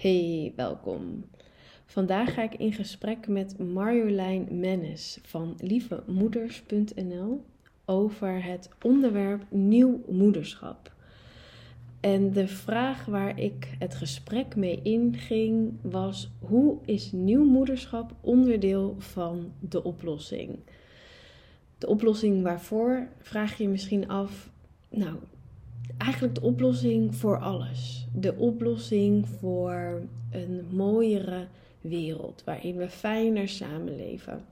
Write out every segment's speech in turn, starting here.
Hey, welkom. Vandaag ga ik in gesprek met Marjolein Mennis van lievemoeders.nl over het onderwerp nieuw moederschap. En de vraag waar ik het gesprek mee inging was: hoe is nieuw moederschap onderdeel van de oplossing? De oplossing waarvoor vraag je je misschien af. Nou, eigenlijk de oplossing voor alles. De oplossing voor een mooiere wereld waarin we fijner samenleven.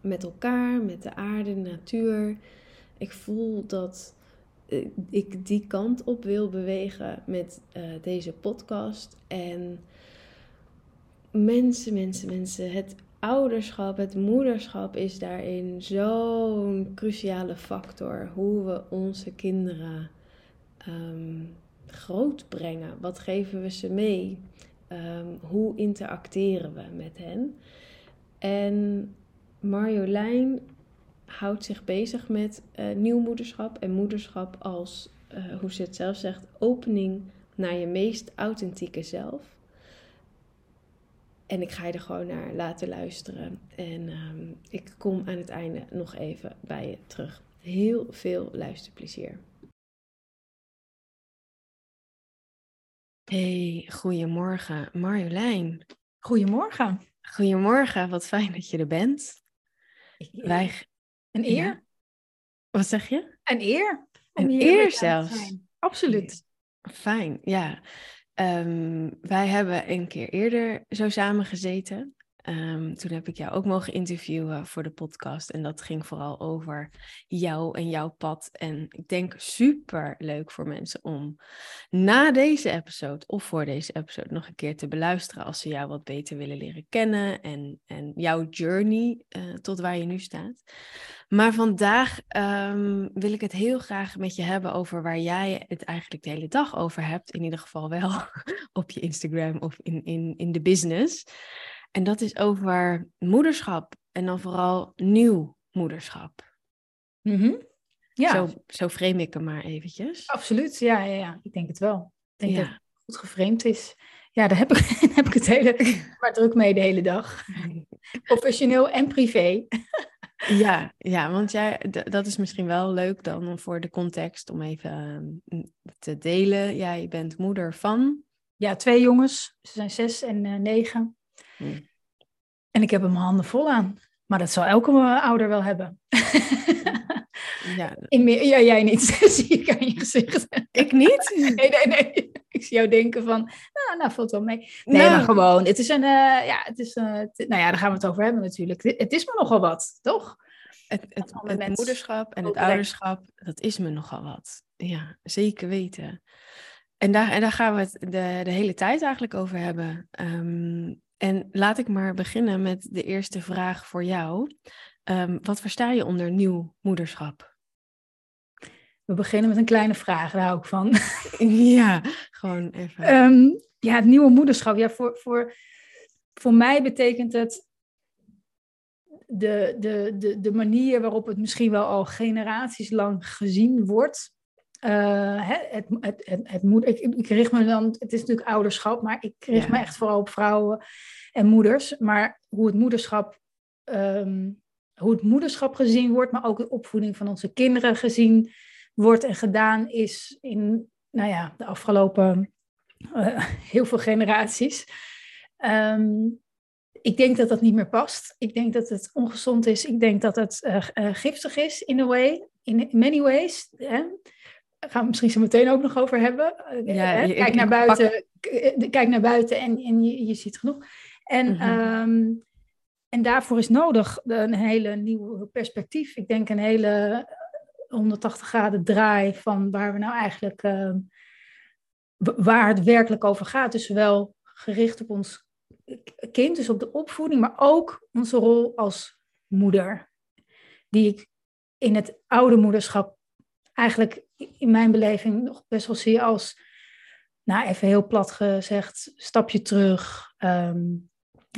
Met elkaar, met de aarde, de natuur. Ik voel dat eh, ik die kant op wil bewegen met uh, deze podcast. En mensen, mensen, mensen, het ouderschap, het moederschap is daarin zo'n cruciale factor. Hoe we onze kinderen um, groot brengen? Wat geven we ze mee? Um, hoe interacteren we met hen? En Marjolein houdt zich bezig met uh, nieuw moederschap en moederschap als, uh, hoe ze het zelf zegt, opening naar je meest authentieke zelf. En ik ga je er gewoon naar laten luisteren. En um, ik kom aan het einde nog even bij je terug. Heel veel luisterplezier. Hey, goedemorgen Marjolein. Goedemorgen. Goedemorgen, wat fijn dat je er bent. Wij... Een eer. Ja. Wat zeg je? Een eer. Een eer zelfs. Absoluut. Fijn, ja. Um, wij hebben een keer eerder zo samen gezeten. Um, toen heb ik jou ook mogen interviewen voor de podcast. En dat ging vooral over jou en jouw pad. En ik denk super leuk voor mensen om na deze episode of voor deze episode nog een keer te beluisteren. Als ze jou wat beter willen leren kennen. En, en jouw journey uh, tot waar je nu staat. Maar vandaag um, wil ik het heel graag met je hebben over waar jij het eigenlijk de hele dag over hebt. In ieder geval wel op je Instagram of in, in, in de business. En dat is over moederschap en dan vooral nieuw moederschap. Mm -hmm. Ja. Zo, zo frame ik hem maar eventjes. Absoluut, ja, ja, ja. ik denk het wel. Ik denk ja. dat het goed geframed is. Ja, daar heb ik, heb ik het hele, maar druk mee de hele dag. Professioneel en privé. Ja, ja, want jij, dat is misschien wel leuk dan voor de context om even te delen. Jij bent moeder van? Ja, twee jongens. Ze zijn zes en uh, negen. En ik heb er mijn handen vol aan. Maar dat zal elke ouder wel hebben. Ja. In meer, ja, jij niet, zie ik aan je gezicht. Ik niet? Nee, nee, nee. Ik zie jou denken van, nou, nou valt wel mee. Nee, nou. maar gewoon, het is een, uh, ja, het is, uh, nou ja, daar gaan we het over hebben natuurlijk. Het is me nogal wat, toch? Het, het, het moederschap en het ouderschap, dat is me nogal wat. Ja, zeker weten. En daar, en daar gaan we het de, de hele tijd eigenlijk over hebben. Um, en laat ik maar beginnen met de eerste vraag voor jou. Um, wat versta je onder nieuw moederschap? We beginnen met een kleine vraag, daar hou ik van. ja, gewoon even. Um, ja, het nieuwe moederschap. Ja, voor, voor, voor mij betekent het de, de, de, de manier waarop het misschien wel al generaties lang gezien wordt. Uh, het, het, het, het moet, ik, ik richt me dan, het is natuurlijk ouderschap, maar ik richt ja. me echt vooral op vrouwen en moeders. Maar hoe het moederschap, um, hoe het moederschap gezien wordt, maar ook de opvoeding van onze kinderen gezien wordt en gedaan is in, nou ja, de afgelopen uh, heel veel generaties. Um, ik denk dat dat niet meer past. Ik denk dat het ongezond is. Ik denk dat het uh, giftig is in a way, in many ways. Hè? Gaan we misschien zo meteen ook nog over hebben. Ja, je, kijk, naar buiten, pak... kijk naar buiten en, en je, je ziet genoeg. En, mm -hmm. um, en daarvoor is nodig een hele nieuwe perspectief. Ik denk een hele 180 graden draai van waar we nou eigenlijk, uh, waar het werkelijk over gaat. Dus zowel gericht op ons kind, dus op de opvoeding, maar ook onze rol als moeder. Die ik in het oude moederschap eigenlijk in mijn beleving nog best wel zie als, nou even heel plat gezegd, stapje terug.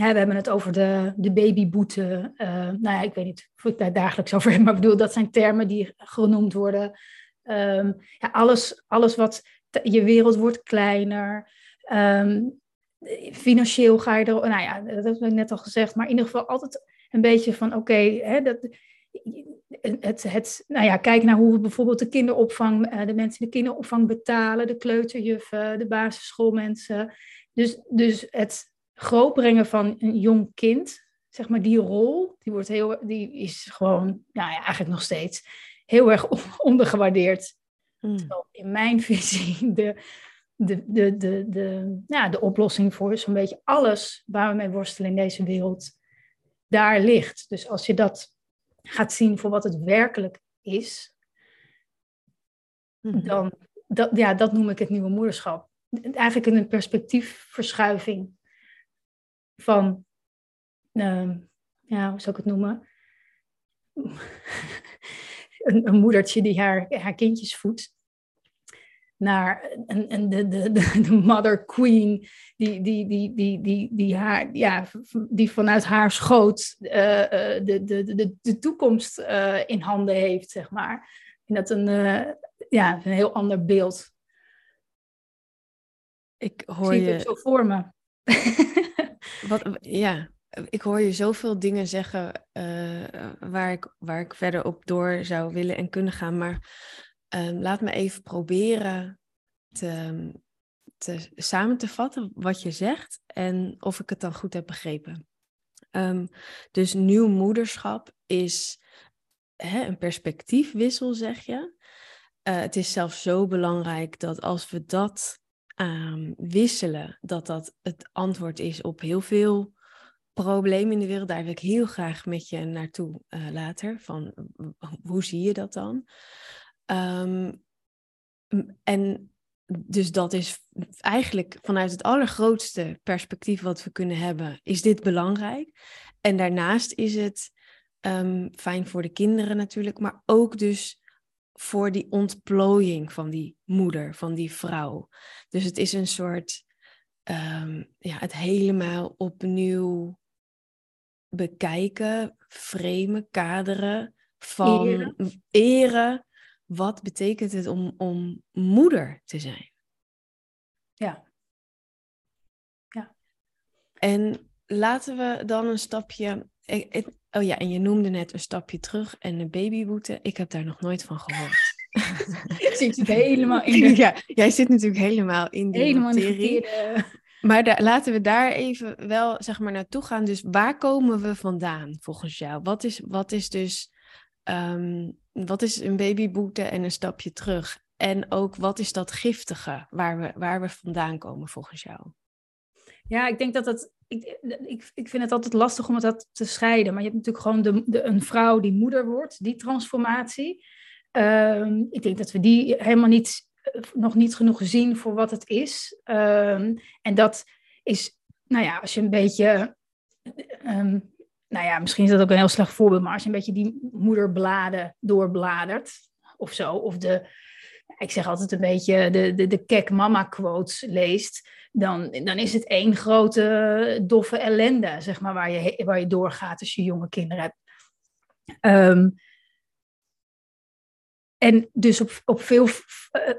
Hè, we hebben het over de, de babyboete. Uh, nou ja, ik weet niet of ik daar dagelijks over heb, maar ik bedoel, dat zijn termen die genoemd worden. Um, ja, alles, alles wat, je wereld wordt kleiner. Um, financieel ga je er, nou ja, dat heb ik net al gezegd, maar in ieder geval altijd een beetje van, oké, dat het, het, nou ja, kijk naar hoe we bijvoorbeeld de kinderopvang, eh, de mensen die de kinderopvang betalen, de kleuterjuffen, de basisschoolmensen. Dus, dus het grootbrengen van een jong kind, zeg maar, die rol, die, wordt heel, die is gewoon, nou ja, eigenlijk nog steeds heel erg ondergewaardeerd. Mm. in mijn visie de, de, de, de, de, ja, de oplossing voor zo'n beetje alles waar we mee worstelen in deze wereld, daar ligt. Dus als je dat gaat zien voor wat het werkelijk is, mhm. dan dat, ja, dat noem ik het nieuwe moederschap. Eigenlijk een perspectiefverschuiving van, uh, ja, hoe zou ik het noemen? een, een, moedertje die haar, haar kindjes voedt naar een, een, de, de, de, mother queen, die, die, die, die, die, die, haar, ja, die vanuit haar schoot uh, de, de, de, de toekomst uh, in handen heeft, zeg maar. En dat een, uh, ja, een heel ander beeld. Ik hoor Zie je... het zo voor me. Wat, ja, ik hoor je zoveel dingen zeggen waar, ik, waar ik verder op door zou willen en kunnen gaan, maar Ehm, laat me even proberen te, te, samen te vatten wat je zegt en of ik het dan goed heb begrepen. Um, dus nieuw moederschap is hè, een perspectiefwissel, zeg je. Uh, het is zelfs zo belangrijk dat als we dat uh, wisselen, dat dat het antwoord is op heel veel problemen in de wereld. Daar wil ik heel graag met je naartoe uh, later. Van hoe zie je dat dan? Ehm, en dus dat is eigenlijk vanuit het allergrootste perspectief wat we kunnen hebben, is dit belangrijk. En daarnaast is het um, fijn voor de kinderen natuurlijk, maar ook dus voor die ontplooiing van die moeder, van die vrouw. Dus het is een soort, um, ja, het helemaal opnieuw bekijken, framen, kaderen van eren, eren wat betekent het om, om moeder te zijn? Ja. ja. En laten we dan een stapje. oh ja, en je noemde net een stapje terug en een babyboete. Ik heb daar nog nooit van gehoord. zit helemaal in de... Ja, jij zit natuurlijk helemaal in die helemaal materie. Maar daar, laten we daar even wel zeg maar naartoe gaan. Dus waar komen we vandaan volgens jou? Wat is, wat is dus Ehm, wat is een babyboete en een stapje terug? En ook wat is dat giftige waar we, waar we vandaan komen volgens jou? Ja, ik denk dat dat. Ik, ik, ik vind het altijd lastig om het dat te scheiden. Maar je hebt natuurlijk gewoon de, de, een vrouw die moeder wordt, die transformatie. Ehm, ik denk dat we die helemaal niet, nog niet genoeg zien voor wat het is. Ehm, en dat is, nou ja, als je een beetje nou ja, misschien is dat ook een heel slecht voorbeeld, maar als je een beetje die moederbladen doorbladert of zo, of de, ik zeg altijd een beetje de, de, de kek mama quotes leest, dan, dan is het één grote doffe ellende, zeg maar, waar je, waar je doorgaat als je jonge kinderen hebt. Um, en dus op, op veel,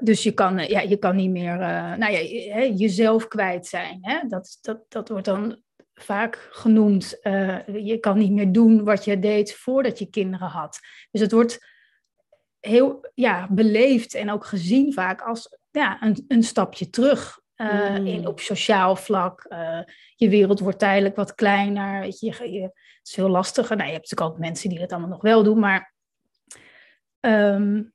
dus je kan, ja, je kan niet meer, nou ja, jezelf kwijt zijn. Hè? Dat, dat, dat wordt dan vaak genoemd. Uh, je kan niet meer doen wat je deed voordat je kinderen had. Dus het wordt heel ja, beleefd en ook gezien vaak als ja, een, een stapje terug. Uh, in, op sociaal vlak. Uh, je wereld wordt tijdelijk wat kleiner. Weet je, je, het is veel lastiger. Nou, je hebt natuurlijk ook mensen die dat allemaal nog wel doen. Maar um,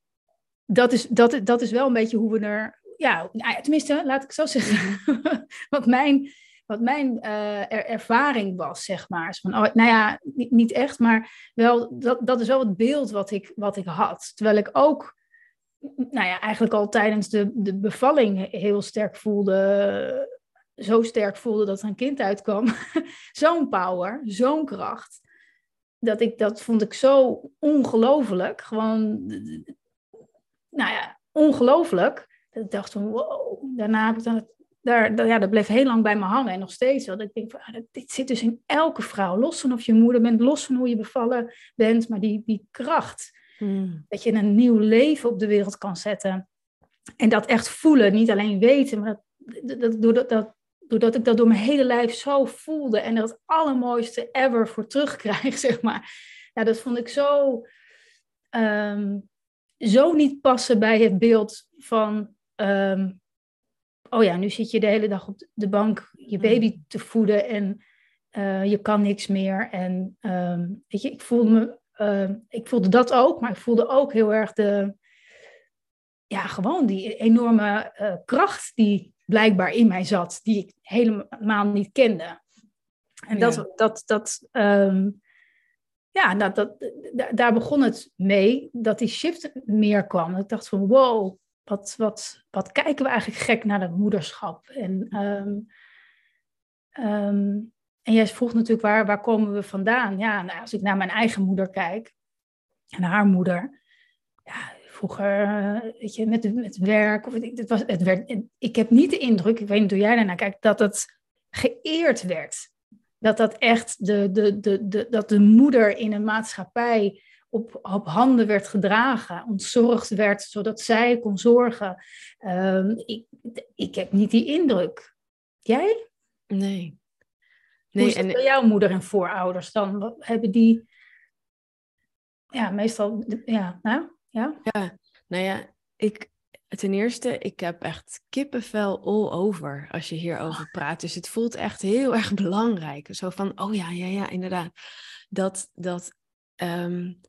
dat, is, dat, dat is wel een beetje hoe we er. Ja, nou tenminste, laat ik zo zeggen. wat mijn wat mijn uh, ervaring was, zeg maar. Van, oh, nou ja, niet, niet, echt, maar wel, dat, dat is wel het beeld wat ik, wat ik had. Terwijl ik ook, nou ja, eigenlijk al tijdens de, de bevalling heel sterk voelde, zo sterk voelde dat er een kind uitkwam. zo'n power, zo'n kracht. Dat ik, dat vond ik zo ongelooflijk. Gewoon, nou ja, ongelooflijk. Dat ik dacht van, wow. Daarna heb ik dan daar, ja, dat bleef heel lang bij me hangen en nog steeds. Want ik denk, van, ah, dit zit dus in elke vrouw. Los van of je moeder bent, los van hoe je bevallen bent. Maar die, die kracht. Hmm. Dat je een nieuw leven op de wereld kan zetten. En dat echt voelen. Niet alleen weten, maar dat, dat, dat, dat, doordat ik dat door mijn hele lijf zo voelde en dat allermooiste ever voor terugkrijg, zeg maar. Ja, dat vond ik zo, ehm, zo niet passen bij het beeld van, ehm, oh ja, nu zit je de hele dag op de bank je mm. baby te voeden en uh, je kan niks meer. En ehm, weet je, ik voelde me, ik voelde dat ook, maar ik voelde ook heel erg de, ja, gewoon die enorme uh, kracht die blijkbaar in mij zat, die ik helemaal niet kende. En dat, dat, dat, um, ja, dat, dat, daar begon het mee, dat die shift meer kwam. Ik dacht van, wow, wat, wat, kijken we eigenlijk gek naar dat moederschap. En, um, um, en jij vroeg natuurlijk, waar, waar komen we vandaan? Ja, nou, als ik naar mijn eigen moeder kijk, en haar moeder, ja, vroeger, eh, weet je, met, met werk. Of, het, was, het werd, ik heb niet de indruk, ik weet niet hoe jij daarnaar kijkt, dat het geëerd werd. Dat dat echt de, de, de, dat de moeder in een maatschappij op, op handen werd gedragen, ontzorgd werd, zodat zij kon zorgen. Ehm, ik, ik heb niet die indruk. Jij? Nee. nee Hoe is en... bij jouw moeder en voorouders dan? Wat hebben die... Ja, meestal... Ja, nou? Ja? ja, nou ja, ik, ten eerste, ik heb echt kippenvel all over als je hierover praat. Dus het voelt echt heel erg belangrijk. Zo van, oh ja, ja, ja, inderdaad. Dat, dat, um,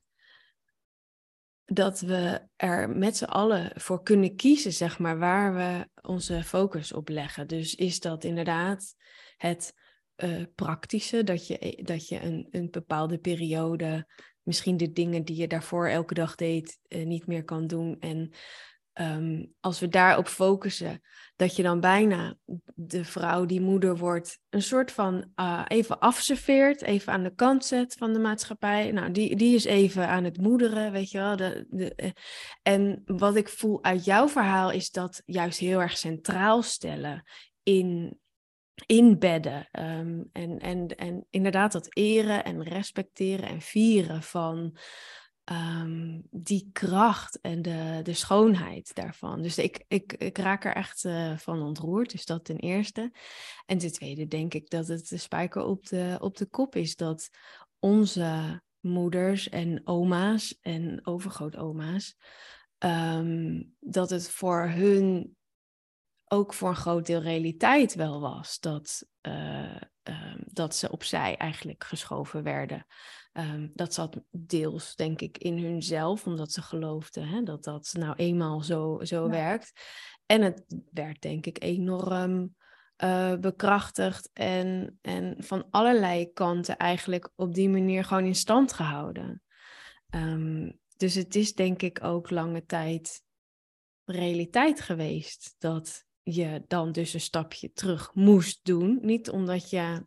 dat we er met z'n allen voor kunnen kiezen, zeg maar, waar we onze focus op leggen. Dus is dat inderdaad het uh, praktische, dat je, dat je een, een bepaalde periode misschien de dingen die je daarvoor elke dag deed uh, niet meer kan doen. En um, als we daarop focussen, dat je dan bijna de vrouw die moeder wordt, een soort van uh, even afserveert, even aan de kant zet van de maatschappij. Nou, die, die is even aan het moederen, weet je wel. De, de, uh, en wat ik voel uit jouw verhaal is dat juist heel erg centraal stellen in inbedden. Um, en, en, en inderdaad dat eren en respecteren en vieren van um, die kracht en de, de schoonheid daarvan. Dus ik, ik, ik raak er echt uh, van ontroerd. Dus dat ten eerste. En ten tweede denk ik dat het de spijker op de, op de kop is dat onze moeders en oma's en overgrootoma's. Um, dat het voor hun ook voor een groot deel realiteit wel was. Dat, uh, dat ze opzij eigenlijk geschoven werden. Um, dat zat deels, denk ik, in hunzelf, omdat ze geloofden hè, dat dat nou eenmaal zo, zo werkt. En het werd, denk ik, enorm uh, bekrachtigd en, en van allerlei kanten eigenlijk op die manier gewoon in stand gehouden. Um, dus het is denk ik ook lange tijd realiteit geweest dat je dan dus een stapje terug moest doen. Niet omdat je.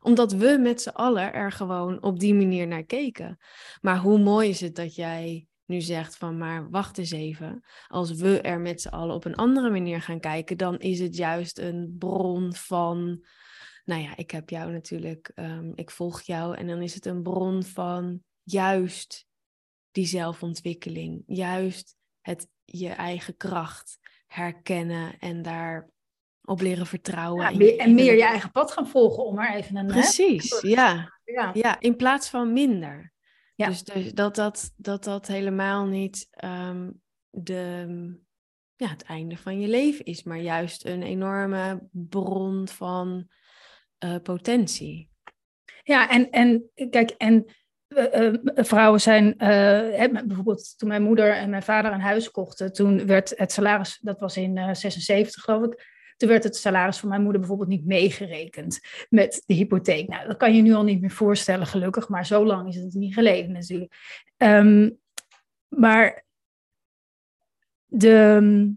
Omdat we met z'n allen er gewoon op die manier naar keken. Maar hoe mooi is het dat jij nu zegt van maar wacht eens even. Als we er met z'n allen op een andere manier gaan kijken, dan is het juist een bron van. Nou ja, ik heb jou natuurlijk, um, ik volg jou en dan is het een bron van juist die zelfontwikkeling, juist het je eigen kracht herkennen en daar op leren vertrouwen. Ja, en meer je eigen pad gaan volgen om maar even een... Precies, ja. ja. ja. in plaats van minder. Ja. Dus, dus dat, dat, dat dat helemaal niet um, de, ja, het einde van je leven is, maar juist een enorme bron van uh, potentie. Ja, en, en kijk, en uh, vrouwen zijn, uh, bijvoorbeeld toen mijn moeder en mijn vader een huis kochten, toen werd het salaris, dat was in uh, 76 geloof ik, toen werd het salaris van mijn moeder bijvoorbeeld niet meegerekend met de hypotheek. Nou, dat kan je nu al niet meer voorstellen, gelukkig, maar zo lang is het niet geleden natuurlijk. Um, maar de,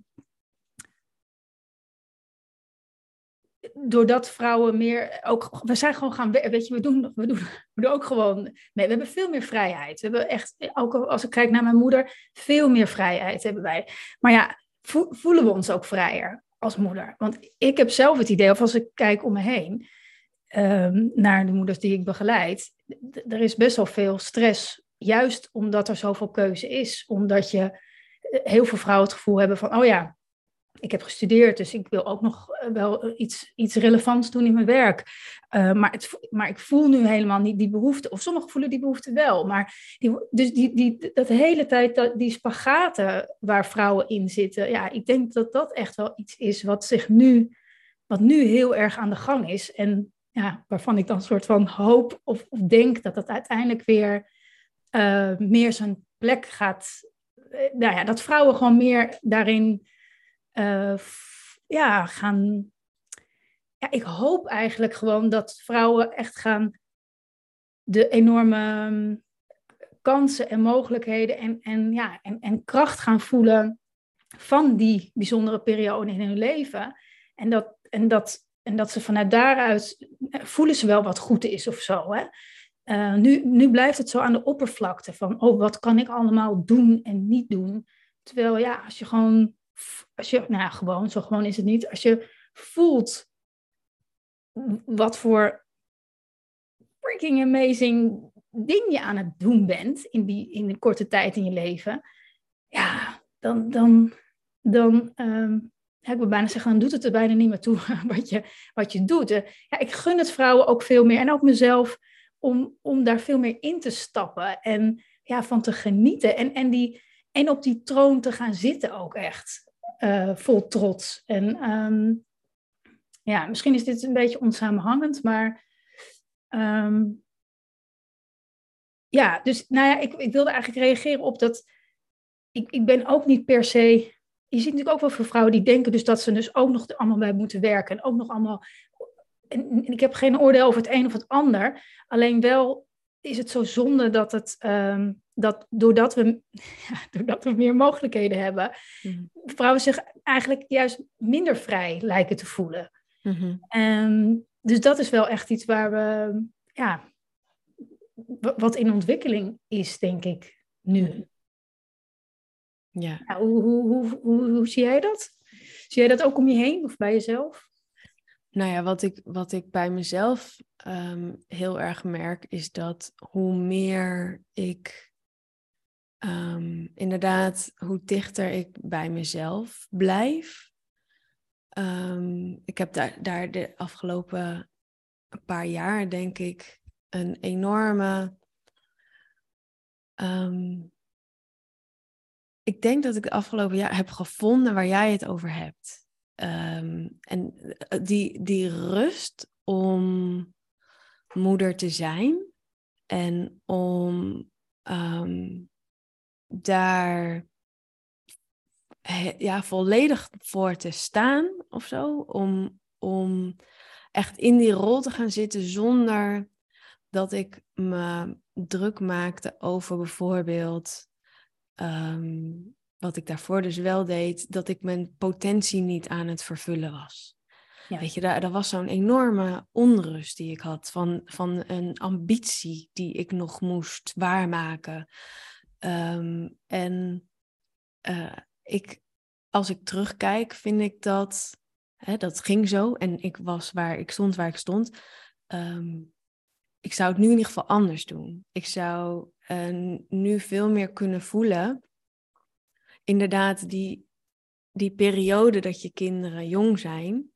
doordat vrouwen meer ook, we zijn gewoon gaan, weet je, we doen, we doen, we doen ook gewoon, nee, we hebben veel meer vrijheid. We hebben echt, ook als ik kijk naar mijn moeder, veel meer vrijheid hebben wij. Maar ja, voelen we ons ook vrijer als moeder? Want ik heb zelf het idee, of als ik kijk om me heen, um, naar de moeders die ik begeleid, er is best wel veel stress, juist omdat er zoveel keuze is. Omdat je, eh, heel veel vrouwen het gevoel hebben van, oh ja, ik heb gestudeerd, dus ik wil ook nog eh, wel iets, iets relevants doen in mijn werk. Uh, maar, het, maar ik voel nu helemaal niet die behoefte. Of sommigen voelen die behoefte wel. Maar die, dus die, die, dat hele tijd, dat, die spagaten waar vrouwen in zitten. Ja, ik denk dat dat echt wel iets is wat zich nu, wat nu heel erg aan de gang is. En ja, waarvan ik dan soort van hoop of, of denk dat dat uiteindelijk weer meer zijn plek gaat. nou ja, dat vrouwen gewoon meer daarin uh, ja, gaan. Ja, ik hoop eigenlijk gewoon dat vrouwen echt gaan de enorme mm, kansen en mogelijkheden en, en, ja, en, en kracht gaan voelen van die bijzondere periode in hun leven. En dat, en dat, en dat ze vanuit daaruit eh, voelen ze wel wat goed is of zo. Hè? Uh, nu, nu blijft het zo aan de oppervlakte van, oh, wat kan ik allemaal doen en niet doen? Terwijl ja, als je gewoon als je, nou gewoon, zo gewoon is het niet. Als je voelt wat voor freaking amazing ding je aan het doen bent in, die, in een korte tijd in je leven, ja, dan, dan, dan um, ik bijna zeggen, dan doet het er bijna niet meer toe wat je, wat je doet. Ja, ik gun het vrouwen ook veel meer en ook mezelf om, om daar veel meer in te stappen en ja, van te genieten. En, en, die, en op die troon te gaan zitten ook echt. Uh, vol trots. En um, ja, misschien is dit een beetje onsamenhangend, maar um, ja, dus nou ja, ik, ik wilde eigenlijk reageren op dat. Ik, ik ben ook niet per se. Je ziet natuurlijk ook wel veel vrouwen die denken dus dat ze dus ook nog allemaal bij moeten werken. En ook nog allemaal. En, ik heb geen oordeel over het een of het ander. Alleen wel is het zo zonde dat het, um, dat doordat we, ja, doordat we meer mogelijkheden hebben, mm vrouwen zich eigenlijk juist minder vrij lijken te voelen. Mm -hmm. dus dat is wel echt iets waar we, ja, wat in ontwikkeling is, denk ik, nu. Ja. ja hoe, hoe, hoe, hoe, hoe zie jij dat? Zie jij dat ook om je heen of bij jezelf? Nou ja, wat ik, wat ik bij mezelf um, heel erg merk, is dat hoe meer ik um, inderdaad, hoe dichter ik bij mezelf blijf. Um, ik heb daar, daar de afgelopen paar jaar, denk ik, een enorme. ik denk dat ik de afgelopen jaar heb gevonden waar jij het over hebt. En eh, die, die rust om moeder te zijn en om daar ja, volledig voor te staan of zo. Om, om echt in die rol te gaan zitten zonder dat ik me druk maakte over bijvoorbeeld um, wat ik daarvoor dus wel deed, dat ik mijn potentie niet aan het vervullen was. Ja. Weet je, daar, daar was zo'n enorme onrust die ik had van, van een ambitie die ik nog moest waarmaken. Ehm, en uh, ik, als ik terugkijk, vind ik dat hè, dat ging zo en ik was waar ik stond, waar ik stond. Um, ik zou het nu in ieder geval anders doen. Ik zou uh, nu veel meer kunnen voelen inderdaad die, die periode dat je kinderen jong zijn,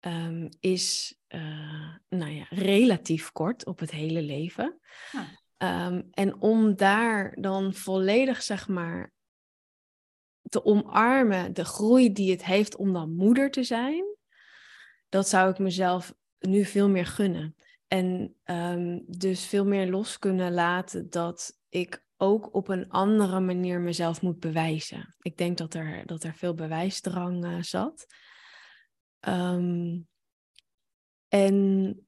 um, is uh, nou ja, relatief kort op het hele leven. Um, en om daar dan volledig, zeg maar, te omarmen, de groei die het heeft om dan moeder te zijn, dat zou ik mezelf nu veel meer gunnen. En um, dus veel meer los kunnen laten dat ik ook op een andere manier mezelf moet bewijzen. Ik denk dat er, dat er veel bewijsdrang uh, zat. Um, en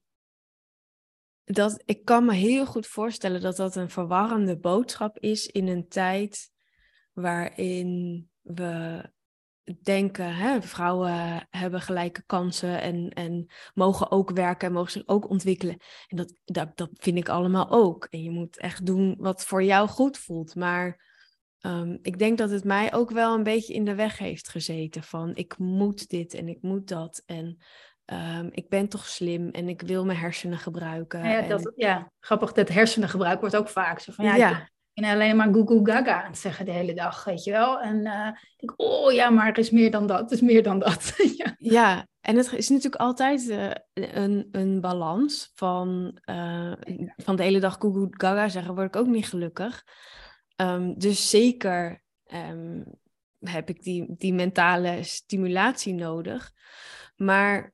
dat, ik kan me heel goed voorstellen dat dat een verwarrende boodschap is in een tijd waarin we denken, hè, vrouwen hebben gelijke kansen en, en mogen ook werken en mogen zich ook ontwikkelen. En dat, dat, dat vind ik allemaal ook. En je moet echt doen wat voor jou goed voelt. Maar um, ik denk dat het mij ook wel een beetje in de weg heeft gezeten van ik moet dit en ik moet dat. En um, ik ben toch slim en ik wil mijn hersenen gebruiken. Ja, en... dat, ja grappig, dat hersenengebruik wordt ook vaak zo van ja, ja. En alleen maar Google Gaga aan het zeggen de hele dag, weet je wel. En uh, ik denk, oh ja, maar er is meer dan dat, het is meer dan dat. ja. ja, en het is natuurlijk altijd uh, een, een balans van, uh, van de hele dag Google Gaga zeggen, word ik ook niet gelukkig. Um, dus zeker um, heb ik die, die mentale stimulatie nodig. Maar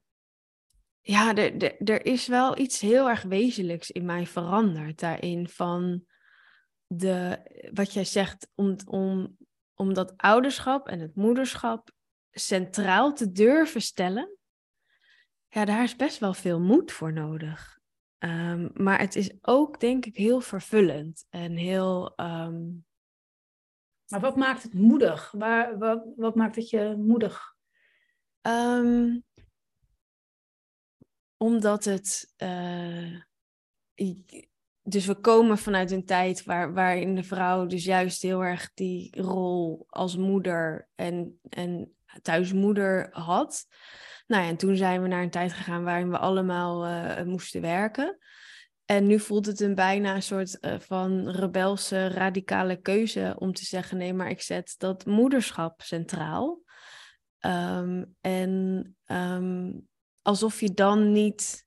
ja, er, is wel iets heel erg wezenlijks in mij veranderd daarin. Van de, wat jij zegt, om, om, om dat ouderschap en het moederschap centraal te durven stellen. Ja, daar is best wel veel moed voor nodig. Um, maar het is ook, denk ik, heel vervullend en heel. Um... Maar wat maakt het moedig? Waar, wat, wat maakt het je moedig? Um, omdat het. Uh, dus we komen vanuit een tijd waar, waarin de vrouw dus juist heel erg die rol als moeder en, en thuismoeder had. Nou ja, en toen zijn we naar een tijd gegaan waarin we allemaal uh, moesten werken. En nu voelt het een bijna een soort uh, van rebelse, radicale keuze om te zeggen: nee, maar ik zet dat moederschap centraal. Um, en um, alsof je dan niet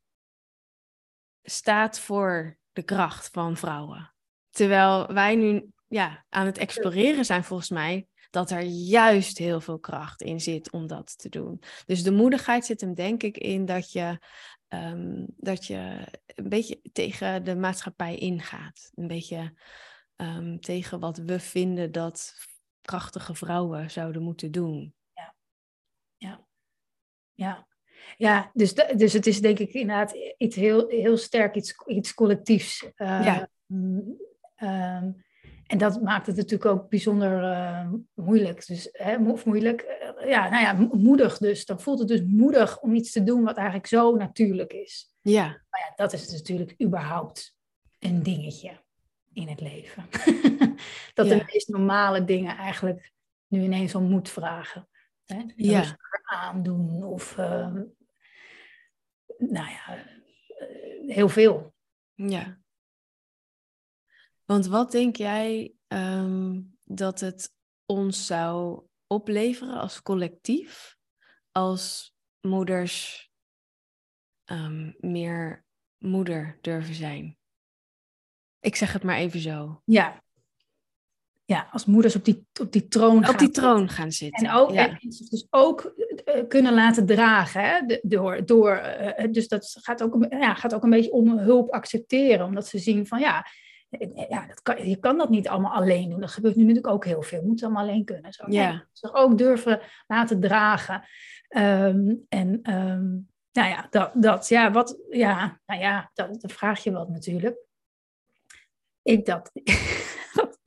staat voor de kracht van vrouwen. Terwijl wij nu ja, aan het exploreren zijn volgens mij dat er juist heel veel kracht in zit om dat te doen. Dus de moedigheid zit hem denk ik in dat je, um, dat je een beetje tegen de maatschappij ingaat. Een beetje um, tegen wat we vinden dat krachtige vrouwen zouden moeten doen. Ja, ja, ja. Ja, dus, dus het is denk ik inderdaad iets heel, heel sterk, iets, iets collectiefs. Uh, ja. Um, en dat maakt het natuurlijk ook bijzonder uh, moeilijk. Dus, hè, of moeilijk, uh, ja, nou ja, moedig dus. Dan voelt het dus moedig om iets te doen wat eigenlijk zo natuurlijk is. Ja. Maar ja, dat is natuurlijk überhaupt een dingetje in het leven. dat ja. de meest normale dingen eigenlijk nu ineens om moet vragen. Hè? Ja. aandoen of uh, nou ja, uh, heel veel. Ja. Want wat denk jij um, dat het ons zou opleveren als collectief, als moeders um, meer moeder durven zijn? Ik zeg het maar even zo. Ja, ja, als moeders op die, op die troon op gaan die troon gaan zitten. En ook, ja. dus ook uh, kunnen laten dragen. Hè? door, door, uh, dus dat gaat ook, ja, gaat ook een beetje om hulp accepteren. Omdat ze zien van ja, ja dat kan, je kan dat niet allemaal alleen doen. Dat gebeurt nu natuurlijk ook heel veel. Je moet het allemaal alleen kunnen. Zo. Ja. Dus ook durven laten dragen. Um, en um, nou ja, dat, dat, ja, wat, ja, nou ja, dat, dat vraag je wat natuurlijk. Ik dat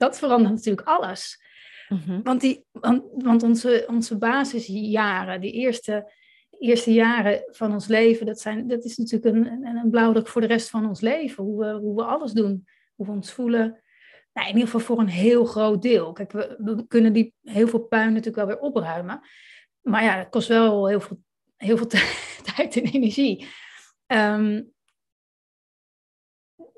dat verandert natuurlijk alles. Mm-hmm. Want, die, want, want, onze, onze basisjaren, die eerste, eerste jaren van ons leven, dat, zijn, dat is natuurlijk een, een, een blauwdruk voor de rest van ons leven. Hoe we, hoe we alles doen, hoe we ons voelen. Nou, in ieder geval voor een heel groot deel. Kijk, we, we kunnen die heel veel puin natuurlijk wel weer opruimen. Maar ja, het kost wel heel veel, heel veel tijd en energie. Um,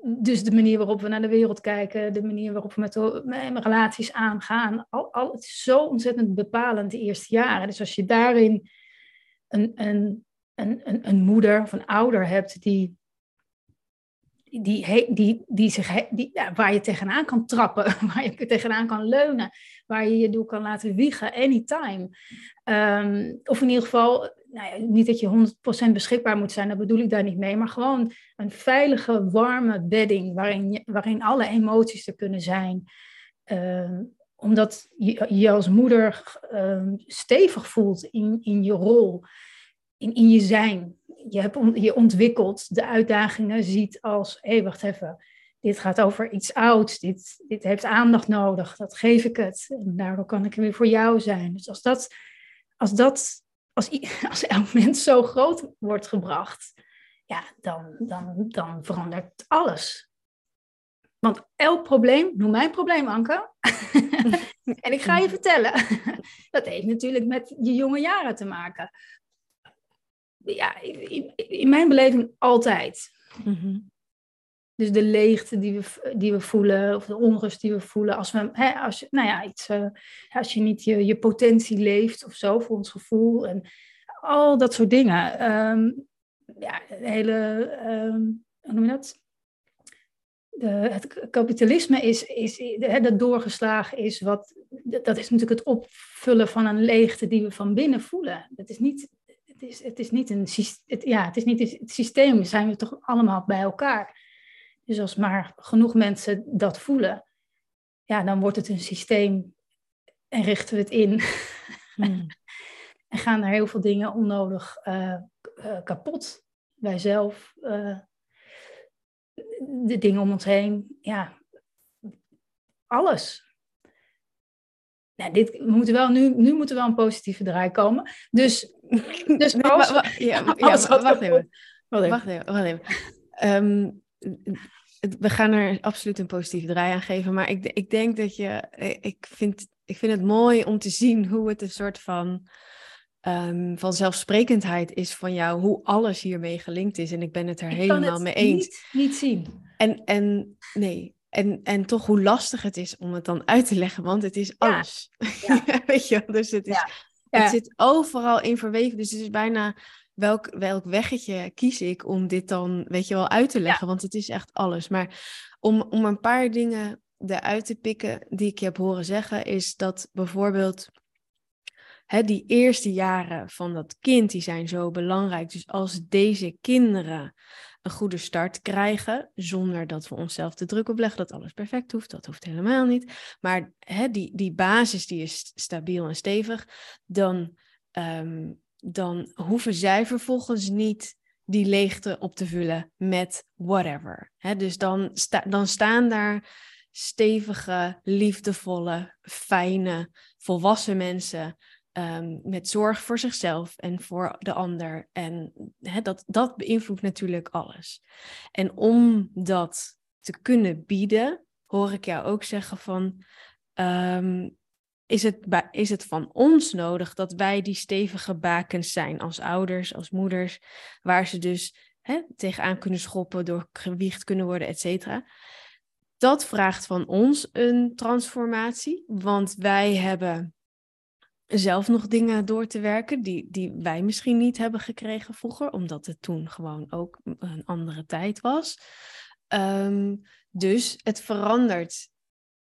dus de manier waarop we naar de wereld kijken, de manier waarop we met, de, met relaties aangaan, al, al, het is zo ontzettend bepalend de eerste jaren. Dus als je daarin een, een, een, een, een moeder of een ouder hebt die, die, die, die zich, die, waar je tegenaan kan trappen, waar je tegenaan kan leunen, waar je je door kan laten wiegen, anytime. Um, of in ieder geval nou ja, niet dat je 100% beschikbaar moet zijn, dat bedoel ik daar niet mee, maar gewoon een veilige, warme bedding waarin, waarin alle emoties er kunnen zijn. Uh, omdat je je als moeder uh, stevig voelt in, in je rol, in, in je zijn. Je hebt je ontwikkeld, de uitdagingen ziet als, hé, hey, wacht even, dit gaat over iets ouds, dit, dit heeft aandacht nodig, dat geef ik het. En daardoor kan ik er weer voor jou zijn. Dus als dat, als dat als, als elk mens zo groot wordt gebracht, ja, dan, dan, dan verandert alles. Want elk probleem, noem mijn probleem, Anke. en ik ga je vertellen, dat heeft natuurlijk met je jonge jaren te maken. Ja, in, in mijn beleving altijd. Mm-hmm. Dus de leegte die we, die we voelen, of de onrust die we voelen, als, we, hè, als, je, nou ja, iets, uh, als je niet je, je potentie leeft of zo, voor ons gevoel. En al dat soort dingen. Um, ja, de hele, um, hoe noem je dat? De, het kapitalisme is, is hè, dat doorgeslagen is, wat, dat is natuurlijk het opvullen van een leegte die we van binnen voelen. Het is niet, het is, het is niet een het, ja, het is niet het systeem, zijn we toch allemaal bij elkaar. Dus als maar genoeg mensen dat voelen, ja, dan wordt het een systeem en richten we het in. Hmm. en gaan er heel veel dingen onnodig uh, uh, kapot. Wij zelf, uh, de dingen om ons heen, ja, alles. Nou, dit, we moeten wel, nu, nu moet er wel een positieve draai komen. Dus, dus als, ja, ja, wacht, even. Wacht even. Wacht even. Wacht even. Um, we gaan er absoluut een positieve draai aan geven. Maar ik, ik denk dat je. Eh, ik vind, ik vind het mooi om te zien hoe het een soort van. Um, van zelfsprekendheid is van jou, hoe alles hiermee gelinkt is. En ik ben het er helemaal mee eens. Niet, niet zien. En, en nee, en, en toch hoe lastig het is om het dan uit te leggen, want het is alles. Ja. Weet je, dus het, is, het zit overal in verweven. Dus het is bijna welk, welk weggetje kies ik om dit dan, weet je wel, uit te leggen? Want het is echt alles. Maar om, om een paar dingen eruit te pikken die ik je heb horen zeggen, is dat bijvoorbeeld hè, die eerste jaren van dat kind, die zijn zo belangrijk. Dus als deze kinderen een goede start krijgen, zonder dat we onszelf de druk opleggen dat alles perfect hoeft, dat hoeft helemaal niet. Maar hè, die, die basis die is stabiel en stevig, dan ehm, dan hoeven zij vervolgens niet die leegte op te vullen met whatever. dus dan, sta, dan staan daar stevige, liefdevolle, fijne, volwassen mensen um, met zorg voor zichzelf en voor de ander. En dat, dat beïnvloedt natuurlijk alles. En om dat te kunnen bieden, hoor ik jou ook zeggen van. Um, is het, is het van ons nodig dat wij die stevige bakens zijn als ouders, als moeders, waar ze dus hè, tegenaan kunnen schoppen, door gewicht kunnen worden, et cetera. Dat vraagt van ons een transformatie, want wij hebben zelf nog dingen door te werken die, die wij misschien niet hebben gekregen vroeger, omdat het toen gewoon ook een andere tijd was. Ehm, dus het verandert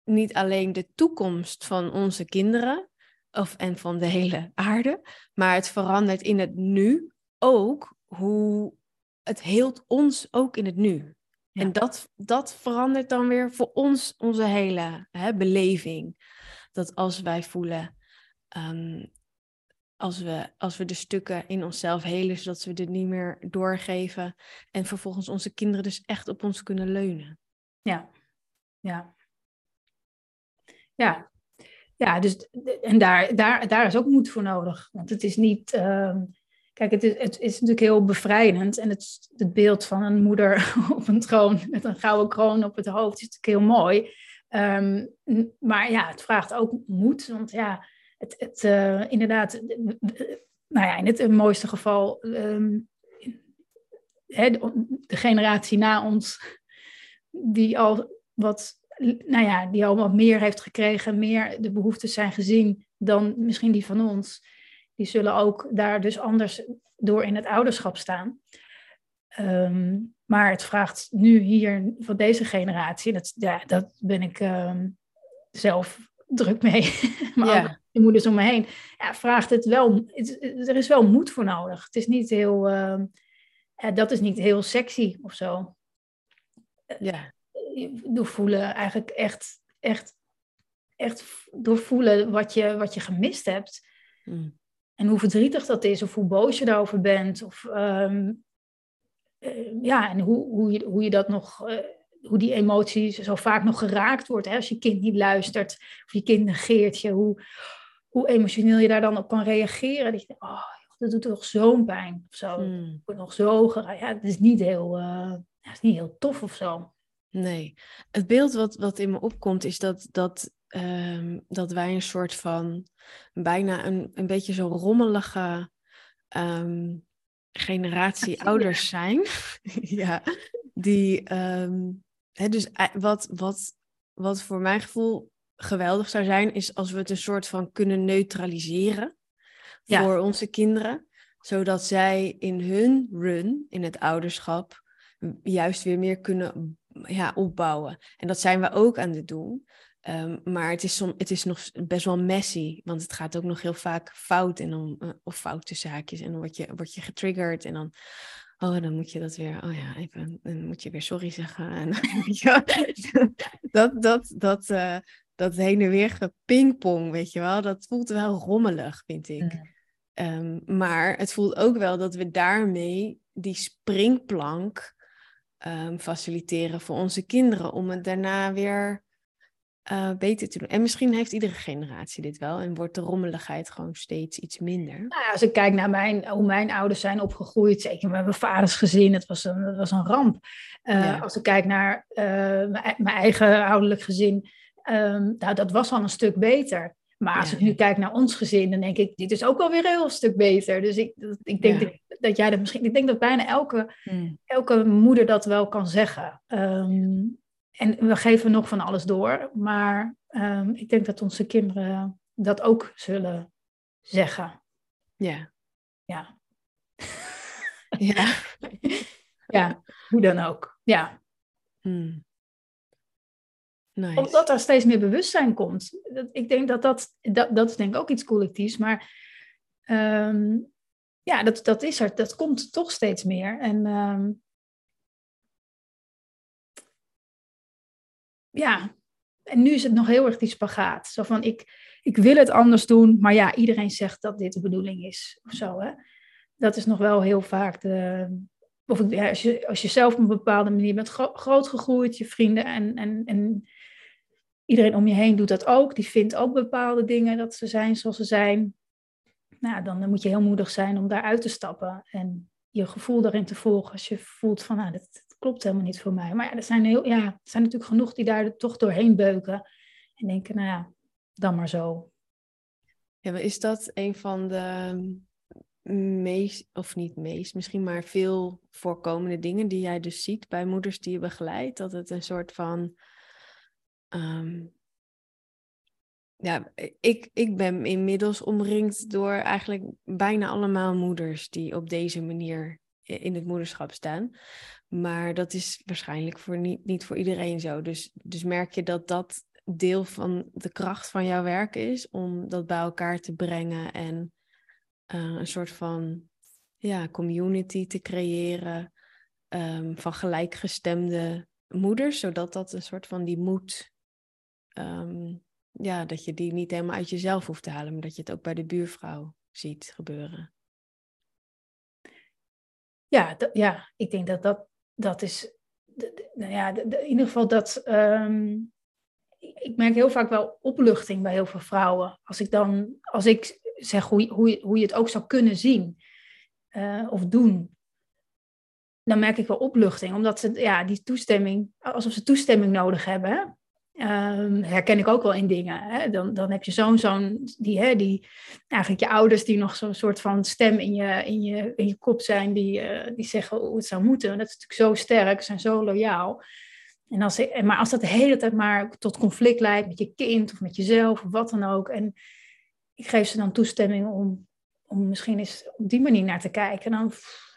niet alleen de toekomst van onze kinderen of, en van de hele aarde, maar het verandert in het nu ook hoe het heelt ons ook in het nu. En dat, dat verandert dan weer voor ons onze hele hè, beleving. Dat als wij voelen, ehm, als, we, als we de stukken in onszelf helen, zodat we dit niet meer doorgeven. En vervolgens onze kinderen dus echt op ons kunnen leunen. Ja, ja. Ja, ja dus, en daar, daar, daar is ook moed voor nodig. Want het is niet. Uh, kijk, het is, het is natuurlijk heel bevrijdend. En het, het beeld van een moeder op een troon met een gouden kroon op het hoofd is natuurlijk heel mooi. Um, maar ja, het vraagt ook moed. Want ja, het, het uh, inderdaad, nou ja, in het mooiste geval, um, hè, de, de generatie na ons, die al wat nou ja, die al wat meer heeft gekregen, meer de behoeftes zijn gezien dan misschien die van ons. Die zullen ook daar dus anders door in het ouderschap staan. Ehm, maar het vraagt nu hier van deze generatie, dat, ja, dat ben ik ehm, zelf druk mee, maar ja. De moeders om me heen, ja, vraagt het wel, er is wel moed voor nodig. Het is niet heel, uh, dat is niet heel sexy of zo. Ja doorvoelen, eigenlijk echt, echt, echt doorvoelen wat je, wat je gemist hebt. Mm. En hoe verdrietig dat is, of hoe boos je daarover bent. Of ehm, eh, ja, en hoe, hoe, je, hoe je dat nog, uh, hoe die emoties zo vaak nog geraakt wordt. Hè? Als je kind niet luistert, of je kind negeert je, hoe, hoe emotioneel je daar dan op kan reageren. Dat je denkt, oh, dat doet toch zo'n pijn. Of zo. Mm. Ik word nog zo geraakt. Ja, het is niet heel, uh, het is niet heel tof of zo. Nee, het beeld wat, wat in me opkomt is dat, dat, um, dat wij een soort van bijna een, een beetje zo rommelige um, generatie ouders zijn. ja, die, um, hè, dus wat, wat, wat voor mijn gevoel geweldig zou zijn, is als we het een soort van kunnen neutraliseren voor onze kinderen. Zodat zij in hun run, in het ouderschap, juist weer meer kunnen ja, opbouwen. En dat zijn we ook aan het doen. Ehm, maar het is, som, het is nog best wel messy, want het gaat ook nog heel vaak fout en dan, uh, of foute zaakjes. En dan word je, word je getriggerd en dan, oh, dan moet je dat weer, oh ja, even, dan moet je weer sorry zeggen. En, dat, dat, dat, uh, dat heen en weer gepingpong, weet je wel, dat voelt wel rommelig, vind ik. Mm. Um, maar het voelt ook wel dat we daarmee die springplank um, faciliteren voor onze kinderen, om het daarna weer uh, beter te doen. En misschien heeft iedere generatie dit wel en wordt de rommeligheid gewoon steeds iets minder. Nou ja, als ik kijk naar mijn, hoe mijn ouders zijn opgegroeid, zeker met mijn vaders gezin, het was een, het was een ramp. Uh, Als ik kijk naar uh, mijn, mijn, eigen ouderlijk gezin, um, nou, dat was al een stuk beter. Maar als ja. ik nu kijk naar ons gezin, dan denk ik, dit is ook wel weer een heel stuk beter. Dus ik, ik denk ja. dat, dat, jij dat misschien, ik denk dat bijna elke, hmm. elke moeder dat wel kan zeggen. Um, en we geven nog van alles door, maar um, ik denk dat onze kinderen dat ook zullen zeggen. Ja. Ja. ja. ja, hoe dan ook. Ja. Hmm. Nice. Omdat er steeds meer bewustzijn komt. Ik denk dat dat, dat, dat is denk ik ook iets collectiefs, maar um, ja, dat, dat is er. Dat komt toch steeds meer. En um, ja, en nu is het nog heel erg die spagaat. Zo van, ik, ik wil het anders doen, maar ja, iedereen zegt dat dit de bedoeling is. Of zo, hè. Dat is nog wel heel vaak de... Of als, je, als je zelf op een bepaalde manier bent gro groot gegroeid, je vrienden en, en, en iedereen om je heen doet dat ook. Die vindt ook bepaalde dingen dat ze zijn zoals ze zijn. Nou, dan moet je heel moedig zijn om daaruit te stappen en je gevoel daarin te volgen. Als je voelt van, nou, dat, klopt helemaal niet voor mij. Maar ja, er zijn, heel, ja, er zijn natuurlijk genoeg die daar toch doorheen beuken. En denken, nou ja, dan maar zo. Ja, is dat een van de meest, of niet meest, misschien maar veel voorkomende dingen die jij dus ziet bij moeders die je begeleidt? Dat het een soort van. Um, ja, ik, ik ben inmiddels omringd door eigenlijk bijna allemaal moeders die op deze manier in het moederschap staan. Maar dat is waarschijnlijk voor niet, niet voor iedereen zo. Dus, dus merk je dat dat deel van de kracht van jouw werk is om dat bij elkaar te brengen en uh, een soort van ja, community te creëren um, van gelijkgestemde moeders, zodat dat een soort van die moed, um, ja, dat je die niet helemaal uit jezelf hoeft te halen, maar dat je het ook bij de buurvrouw ziet gebeuren. Ja, ja, ik denk dat dat, dat is, nou ja, in ieder geval dat, um, ik merk heel vaak wel opluchting bij heel veel vrouwen. Als ik dan, als ik zeg hoe, hoe, hoe je het ook zou kunnen zien uh, of doen, dan merk ik wel opluchting. Omdat ze, ja, die toestemming, alsof ze toestemming nodig hebben. Um, herken ik ook wel in dingen. Hè? Dan, dan heb je zo'n zo'n die, hè, die eigenlijk je ouders die nog zo'n soort van stem in je, in je, in je kop zijn, die, uh, die zeggen hoe het zou moeten. En dat is natuurlijk zo sterk, zijn zo loyaal. En als, maar als dat de hele tijd maar tot conflict leidt met je kind of met jezelf of wat dan ook. En ik geef ze dan toestemming om, om misschien eens op die manier naar te kijken. Dan,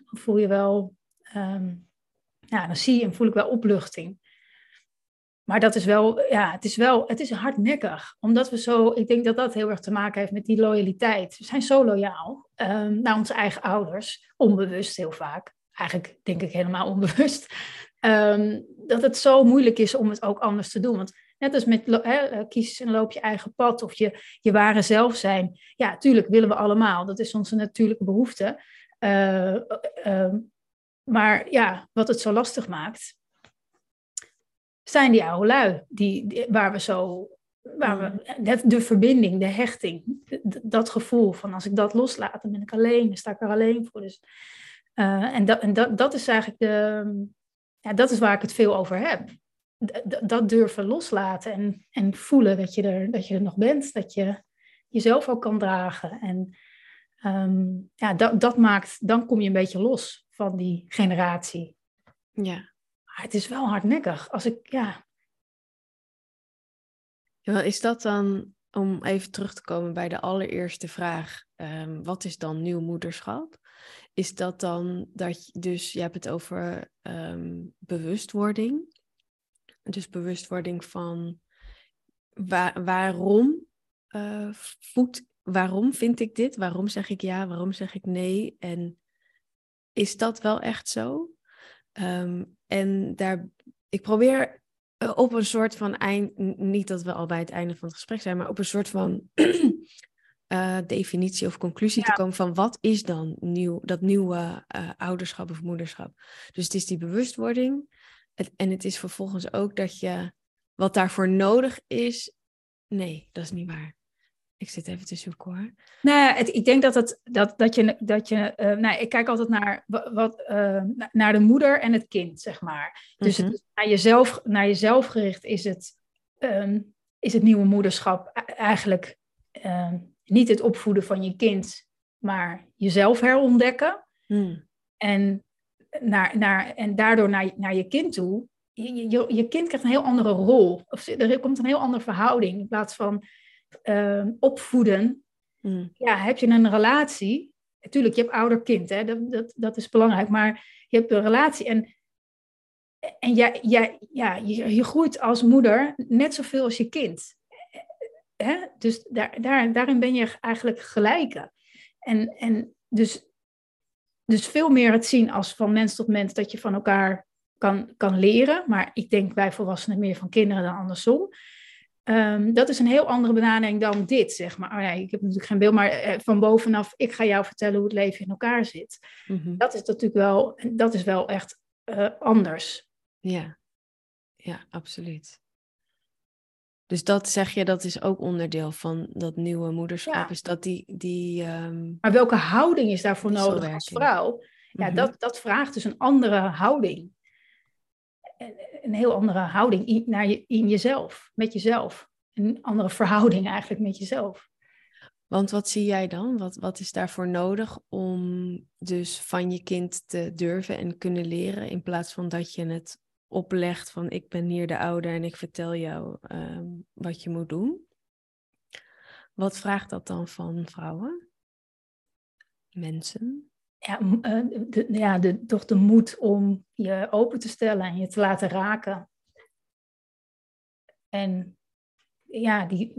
dan voel je wel, um, ja, dan zie je en voel ik wel opluchting. Maar dat is wel, ja, het is wel, het is hardnekkig. Omdat we zo, ik denk dat dat heel erg te maken heeft met die loyaliteit. We zijn zo loyaal um, naar onze eigen ouders, onbewust heel vaak. Eigenlijk denk ik helemaal onbewust. Um, dat het zo moeilijk is om het ook anders te doen. Want net als met he, eh, kies en loop je eigen pad of je, je ware zelf zijn. Ja, tuurlijk willen we allemaal. Dat is onze natuurlijke behoefte. Uh, uh, maar ja, wat het zo lastig maakt, zijn die oude lui, die, waar we zo, waar we, mm. de verbinding, de hechting, dat gevoel van als ik dat loslaat, dan ben ik alleen, dan sta ik er alleen voor. Dus, uh, en dat, en dat, dat is eigenlijk de, ja, dat is waar ik het veel over heb. dat durven loslaten en, en voelen dat je, er, dat je er nog bent, dat je jezelf ook kan dragen. En um, ja, dat, dat maakt, dan kom je een beetje los van die generatie. Ja Maar het is wel hardnekkig. Als ik, ja. ja is dat dan, om even terug te komen bij de allereerste vraag, ehm, wat is dan nieuw moederschap? Is dat dan dat je, dus je hebt het over ehm, bewustwording. Dus bewustwording van waarom uh, voedt, waarom vind ik dit? Waarom zeg ik ja? Waarom zeg ik nee? En is dat wel echt zo? Ehm, en daar, ik probeer eh, op een soort van eind, niet dat we al bij het einde van het gesprek zijn, maar op een soort van uh, definitie of conclusie te komen van wat is dan nieuw, dat nieuwe uh, ouderschap of moederschap. Dus het is die bewustwording het, en het is vervolgens ook dat je wat daarvoor nodig is. Nee, dat is niet waar. Ik zit even te zoeken hoor. Nou ja, het, ik denk dat, het, dat, dat je. Dat je uh, nou, ik kijk altijd naar, wat, uh, naar de moeder en het kind, zeg maar. Dus mm -hmm. het, naar, jezelf, naar jezelf gericht is het, um, is het nieuwe moederschap eigenlijk um, niet het opvoeden van je kind, maar jezelf herontdekken. Mm. En, naar, naar, en daardoor naar, naar je kind toe. Je, je, je kind krijgt een heel andere rol. Of er komt een heel andere verhouding. In plaats van uh, opvoeden. Mm. Ja, heb je een relatie. Natuurlijk, je hebt ouder-kind, hè? Dat, dat, dat is belangrijk. Maar je hebt een relatie. En, en jij, jij, ja, je, je groeit als moeder net zoveel als je kind. Hè? Dus daar, daar, daarin ben je eigenlijk gelijke. En, en dus, dus veel meer het zien als van mens tot mens dat je van elkaar kan, kan leren. Maar ik denk bij volwassenen meer van kinderen dan andersom. Um, dat is een heel andere benadering dan dit, zeg maar. Oh ja, ik heb natuurlijk geen beeld, maar van bovenaf, ik ga jou vertellen hoe het leven in elkaar zit. Mm -hmm. Dat is natuurlijk wel, dat is wel echt uh, anders. Ja, ja, absoluut. Dus dat zeg je, dat is ook onderdeel van dat nieuwe moederschap. Ja. Is dat die. die um... Maar welke houding is daarvoor nodig als vrouw? Ja, mm -hmm. dat, dat vraagt dus een andere houding. Een heel andere houding in, naar je, in jezelf, met jezelf. Een andere verhouding eigenlijk met jezelf. Want wat zie jij dan? Wat, wat is daarvoor nodig om dus van je kind te durven en kunnen leren, in plaats van dat je het oplegt van ik ben hier de ouder en ik vertel jou um, wat je moet doen. Wat vraagt dat dan van vrouwen? Mensen? Ja, uh, de, ja de, toch de moed om je open te stellen en je te laten raken. En ja, die,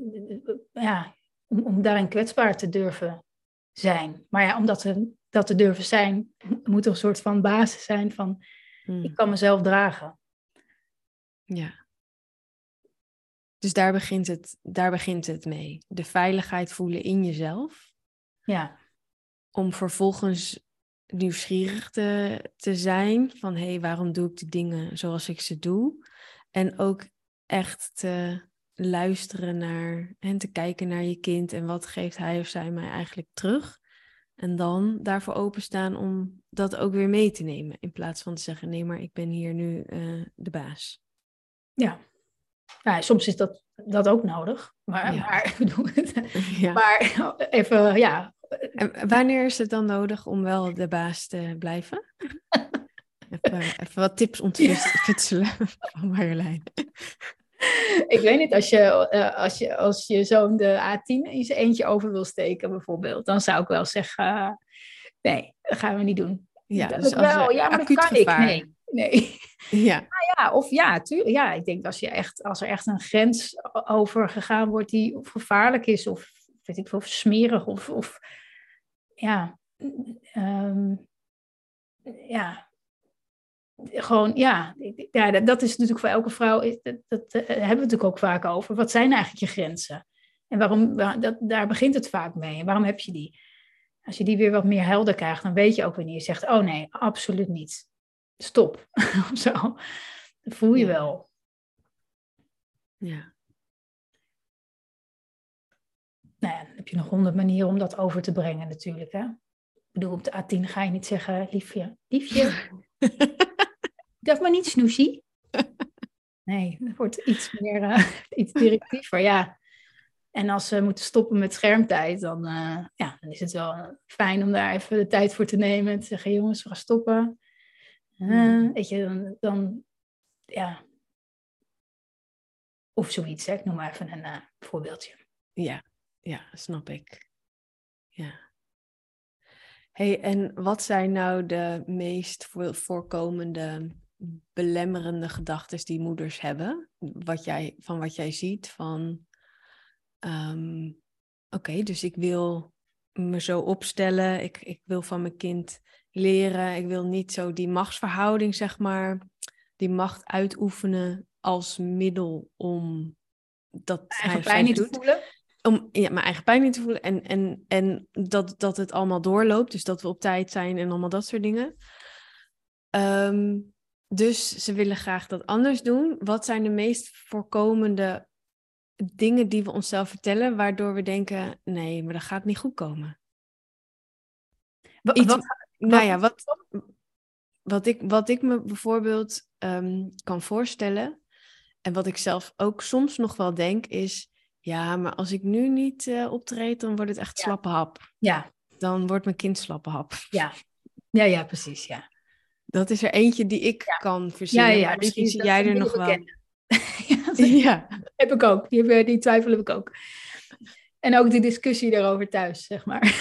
ja om, om daarin kwetsbaar te durven zijn. Maar ja, om dat te, dat te durven zijn, moet er een soort van basis zijn van hmm. ik kan mezelf dragen. Ja. Dus daar begint, het, daar begint het mee. De veiligheid voelen in jezelf. Ja. Om vervolgens nieuwsgierig te, te zijn van hé, hey, waarom doe ik de dingen zoals ik ze doe? En ook echt te luisteren naar en te kijken naar je kind en wat geeft hij of zij mij eigenlijk terug. En dan daarvoor openstaan om dat ook weer mee te nemen. In plaats van te zeggen, nee, maar ik ben hier nu uh, de baas. Ja. ja, soms is dat, dat ook nodig. Maar, Ja. maar, Ja. maar even, ja. En wanneer is het dan nodig om wel de baas te blijven? Even, even wat tips ontfutselen van Marjolein. Ik weet niet, als je, eh, als je, als je zo'n de A10 in zijn eentje over wil steken bijvoorbeeld, dan zou ik wel zeggen, uh, nee, dat gaan we niet doen. Ja, dat dus als wel, ja, maar dat kan gevaar. ik. Nee, nee. Ja, Ja, of ja, tuurlijk. Ja, ik denk als, je echt, als er echt een grens over gegaan wordt die gevaarlijk is, of weet ik veel, of smerig, of, of ja, um, ja, gewoon, ja, ja dat, dat is natuurlijk voor elke vrouw, dat, dat uh, hebben we natuurlijk ook vaak over. Wat zijn eigenlijk je grenzen? En waarom, dat, daar begint het vaak mee. En waarom heb je die? Als je die weer wat meer helder krijgt, dan weet je ook wanneer je zegt, oh nee, absoluut niet. Stop. of zo. Dat voel je Ja. wel. ja, Nou ja, dan heb je nog honderd manieren om dat over te brengen natuurlijk. Hè? Ik bedoel, op de A10 ga je niet zeggen, liefje, liefje, dat maar niet snoesie. Nee, dat wordt iets meer, uh, iets directiever, ja. En als ze moeten stoppen met schermtijd, dan, uh, ja, dan is het wel fijn om daar even de tijd voor te nemen. En te zeggen, jongens, we gaan stoppen. Uh, Mm. weet je, dan, dan ja. Of zoiets, hè? ik noem maar even een uh, voorbeeldje. Ja, ja, snap ik. Ja. Hey, en wat zijn nou de meest voorkomende belemmerende gedachten die moeders hebben? Wat jij, van wat jij ziet van, um, oké, dus ik wil me zo opstellen, ik, ik wil van mijn kind leren, ik wil niet zo die machtsverhouding, zeg maar, die macht uitoefenen als middel om dat eigen pijn niet te voelen. Om ja, mijn eigen pijn niet te voelen en, en, en dat, dat het allemaal doorloopt, dus dat we op tijd zijn en allemaal dat soort dingen. Um, dus ze willen graag dat anders doen. Wat zijn de meest voorkomende dingen die we onszelf vertellen, waardoor we denken: nee, maar dat gaat niet goed komen? Wat, wat, nou ja, wat, wat, ik, wat ik me bijvoorbeeld ehm, kan voorstellen, en wat ik zelf ook soms nog wel denk, is: ja, maar als ik nu niet uh, optreed, dan wordt het echt ja. slappe hap. Ja. Dan wordt mijn kind slappe hap. Ja, ja, ja precies. Ja. Dat is er eentje die ik kan verzinnen. Ja, ja, misschien zie jij er nog wel. ja, heb ik ook. Die, die twijfel heb ik ook. En ook die discussie daarover thuis, zeg maar.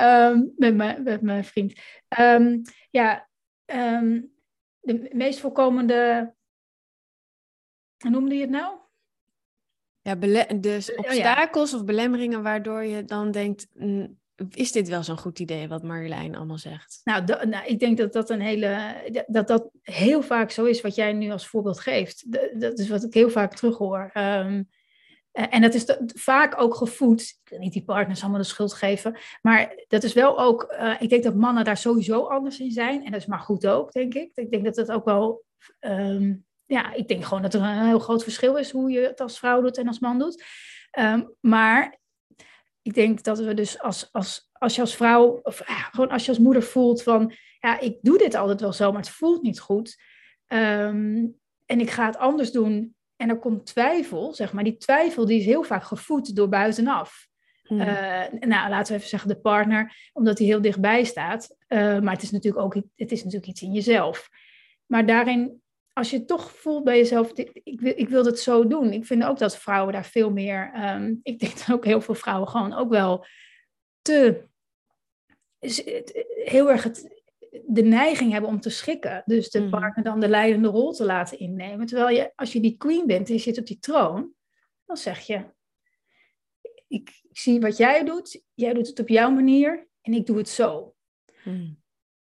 um, met, mijn, met mijn vriend. Um, ja, um, de meest voorkomende. Hoe noemde je het nou? Ja, dus obstakels of belemmeringen waardoor je dan denkt, is dit wel zo'n goed idee wat Marjolein allemaal zegt? Nou, nou, ik denk dat dat een hele dat dat heel vaak zo is wat jij nu als voorbeeld geeft. dat is wat ik heel vaak terughoor. Um, en dat is vaak ook gevoed. Ik wil niet die partners allemaal de schuld geven. Maar dat is wel ook. Uh, ik denk dat mannen daar sowieso anders in zijn. En dat is maar goed ook, denk ik. Ik denk dat dat ook wel. Um, ja, ik denk gewoon dat er een heel groot verschil is hoe je het als vrouw doet en als man doet. Um, maar ik denk dat we dus als, als, als je als vrouw, of gewoon als je als moeder voelt van, ja, ik doe dit altijd wel zo, maar het voelt niet goed. Ehm, en ik ga het anders doen. En er komt twijfel, zeg maar. Die twijfel die is heel vaak gevoed door buitenaf. Hmm. Uh, nou, laten we even zeggen de partner, omdat hij heel dichtbij staat. Uh, maar het is natuurlijk ook het is natuurlijk iets in jezelf. Maar daarin als je toch voelt bij jezelf, ik wil, ik wil het zo doen. Ik vind ook dat vrouwen daar veel meer, um, ik denk dat ook heel veel vrouwen gewoon ook wel te, heel erg het, de neiging hebben om te schikken. Dus de mhm. partner dan de leidende rol te laten innemen. Terwijl je, als je die queen bent en je zit op die troon, dan zeg je, ik, zie wat jij doet, jij doet het op jouw manier en ik doe het zo. Mm.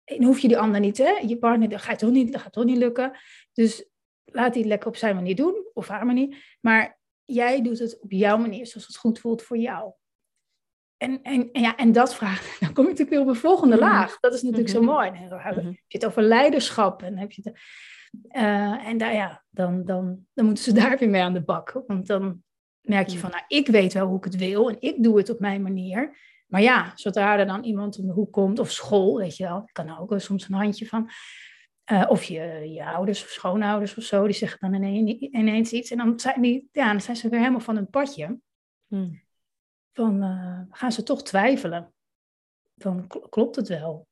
En hoef je die ander niet, hè? Je partner, dat gaat toch niet, dat gaat toch niet lukken. Dus laat hij het lekker op zijn manier doen, of haar manier. Maar jij doet het op jouw manier, zoals het goed voelt voor jou. En, en, en ja, en dat vraagt, dan kom je natuurlijk weer op een volgende mhm. laag. Dat is natuurlijk zo mhm. mooi. Dan heb je het over leiderschap en heb je het, uh, en daar, ja, dan, dan, dan moeten ze daar weer mee aan de bak. Want dan merk je van, nou, ik weet wel hoe ik het wil en ik doe het op mijn manier. Maar ja, zodra er dan iemand om de hoek komt, of school, weet je wel, kan ook soms een handje van. Uh, of je, je ouders of schoonouders of zo, die zeggen dan ineens iets. En dan zijn, die, ja, dan zijn ze weer helemaal van hun padje. Hmm. Van, uh, gaan ze toch twijfelen? Dan klopt het wel.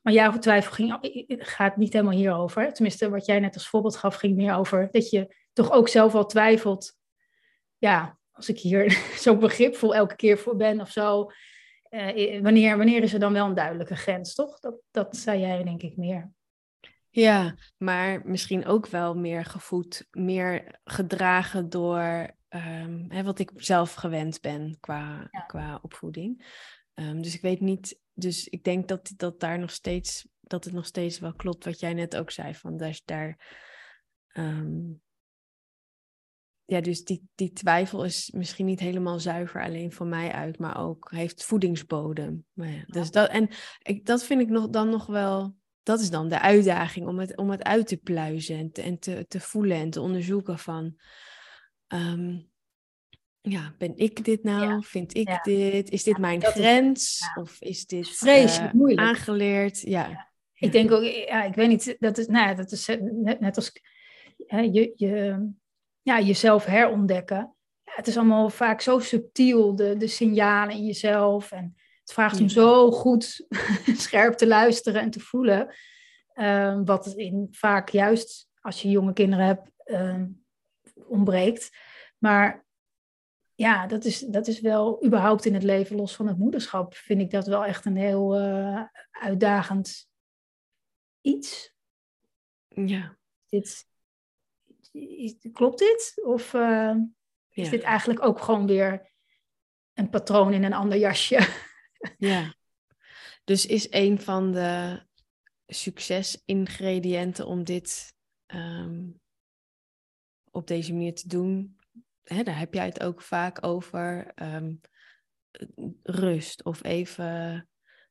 Maar jouw twijfel ging, gaat niet helemaal hierover. Tenminste, wat jij net als voorbeeld gaf, ging meer over dat je toch ook zelf al twijfelt. Ja, als ik hier zo begripvol elke keer voor ben of zo. Uh, wanneer, wanneer is er dan wel een duidelijke grens, toch? Dat, dat zei jij denk ik meer. Ja, maar misschien ook wel meer gevoed, meer gedragen door um, hè, wat ik zelf gewend ben qua, qua opvoeding. Um, dus ik weet niet, dus ik denk dat, dat daar nog steeds, dat het nog steeds wel klopt wat jij net ook zei, van daar, daar um, ja, dus die, die twijfel is misschien niet helemaal zuiver alleen van mij uit, maar ook heeft voedingsbodem. Maar ja, dus dat, en ik, dat vind ik nog, dan nog wel, dat is dan de uitdaging om het, om het uit te pluizen en te, en te, te voelen en te onderzoeken van, um, ja, ben ik dit nou? Vind ik dit? Is dit mijn grens? of is dit vreselijk uh, moeilijk aangeleerd? Ja. Ik denk ook, ja, ik weet niet, dat is, nou ja, dat is net, net als hè, je, je ja, jezelf herontdekken. Ja, het is allemaal vaak zo subtiel, de, de signalen in jezelf. En het vraagt om zo goed scherp te luisteren en te voelen. Uh, wat in vaak juist als je jonge kinderen hebt, uh, ontbreekt. Maar ja, dat is, dat is wel überhaupt in het leven, los van het moederschap, vind ik dat wel echt een heel uh, uitdagend iets. Ja. Dit, klopt dit? Of uh, is dit eigenlijk ook gewoon weer een patroon in een ander jasje? Ja. Dus is een van de succesingrediënten om dit um, op deze manier te doen, hè, daar heb jij het ook vaak over, um, rust of even,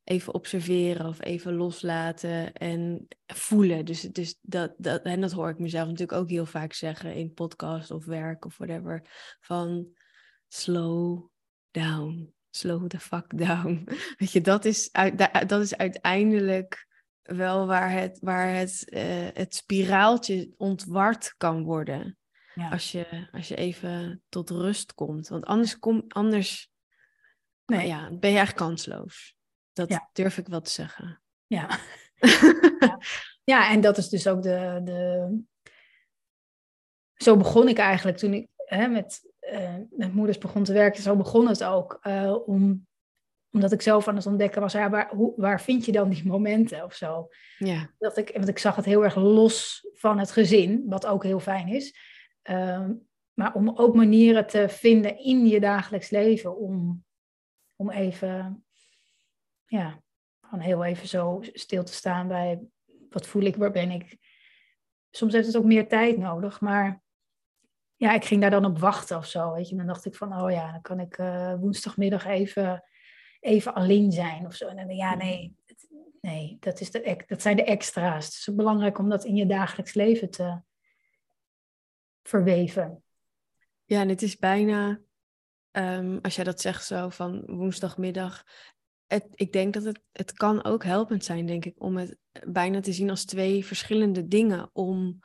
even observeren of even loslaten en voelen. Dus, dus dat, dat, en dat hoor ik mezelf natuurlijk ook heel vaak zeggen in podcast of werk of whatever, van slow down. Slow the fuck down. Weet je, dat is, dat is uiteindelijk wel waar het, waar het, uh, het spiraaltje ontward kan worden. Ja. Als, je, als je even tot rust komt. Want anders, kom, anders nee. ja, ben je eigenlijk kansloos. Dat ja. durf ik wel te zeggen. Ja. ja. ja. en dat is dus ook de, de. Zo begon ik eigenlijk toen ik hè, met, uh, met moeders begon te werken. Zo begon het ook. Uh, om omdat ik zelf aan het ontdekken was, ja, waar, hoe, waar vind je dan die momenten of zo? Ja. Dat ik, want ik zag het heel erg los van het gezin, wat ook heel fijn is. Ehm, maar om ook manieren te vinden in je dagelijks leven om, om even, ja, gewoon heel even zo stil te staan bij wat voel ik, waar ben ik. Soms heeft het ook meer tijd nodig, maar ja, ik ging daar dan op wachten of zo. Weet je, dan dacht ik van, oh ja, dan kan ik uh, woensdagmiddag even even alleen zijn of zo. En dan, ja, nee, nee dat, is de, dat zijn de extra's. Het is belangrijk om dat in je dagelijks leven te verweven. Ja, en het is bijna, um, als jij dat zegt zo van woensdagmiddag, het, ik denk dat het, het kan ook helpend zijn, denk ik, om het bijna te zien als twee verschillende dingen. Om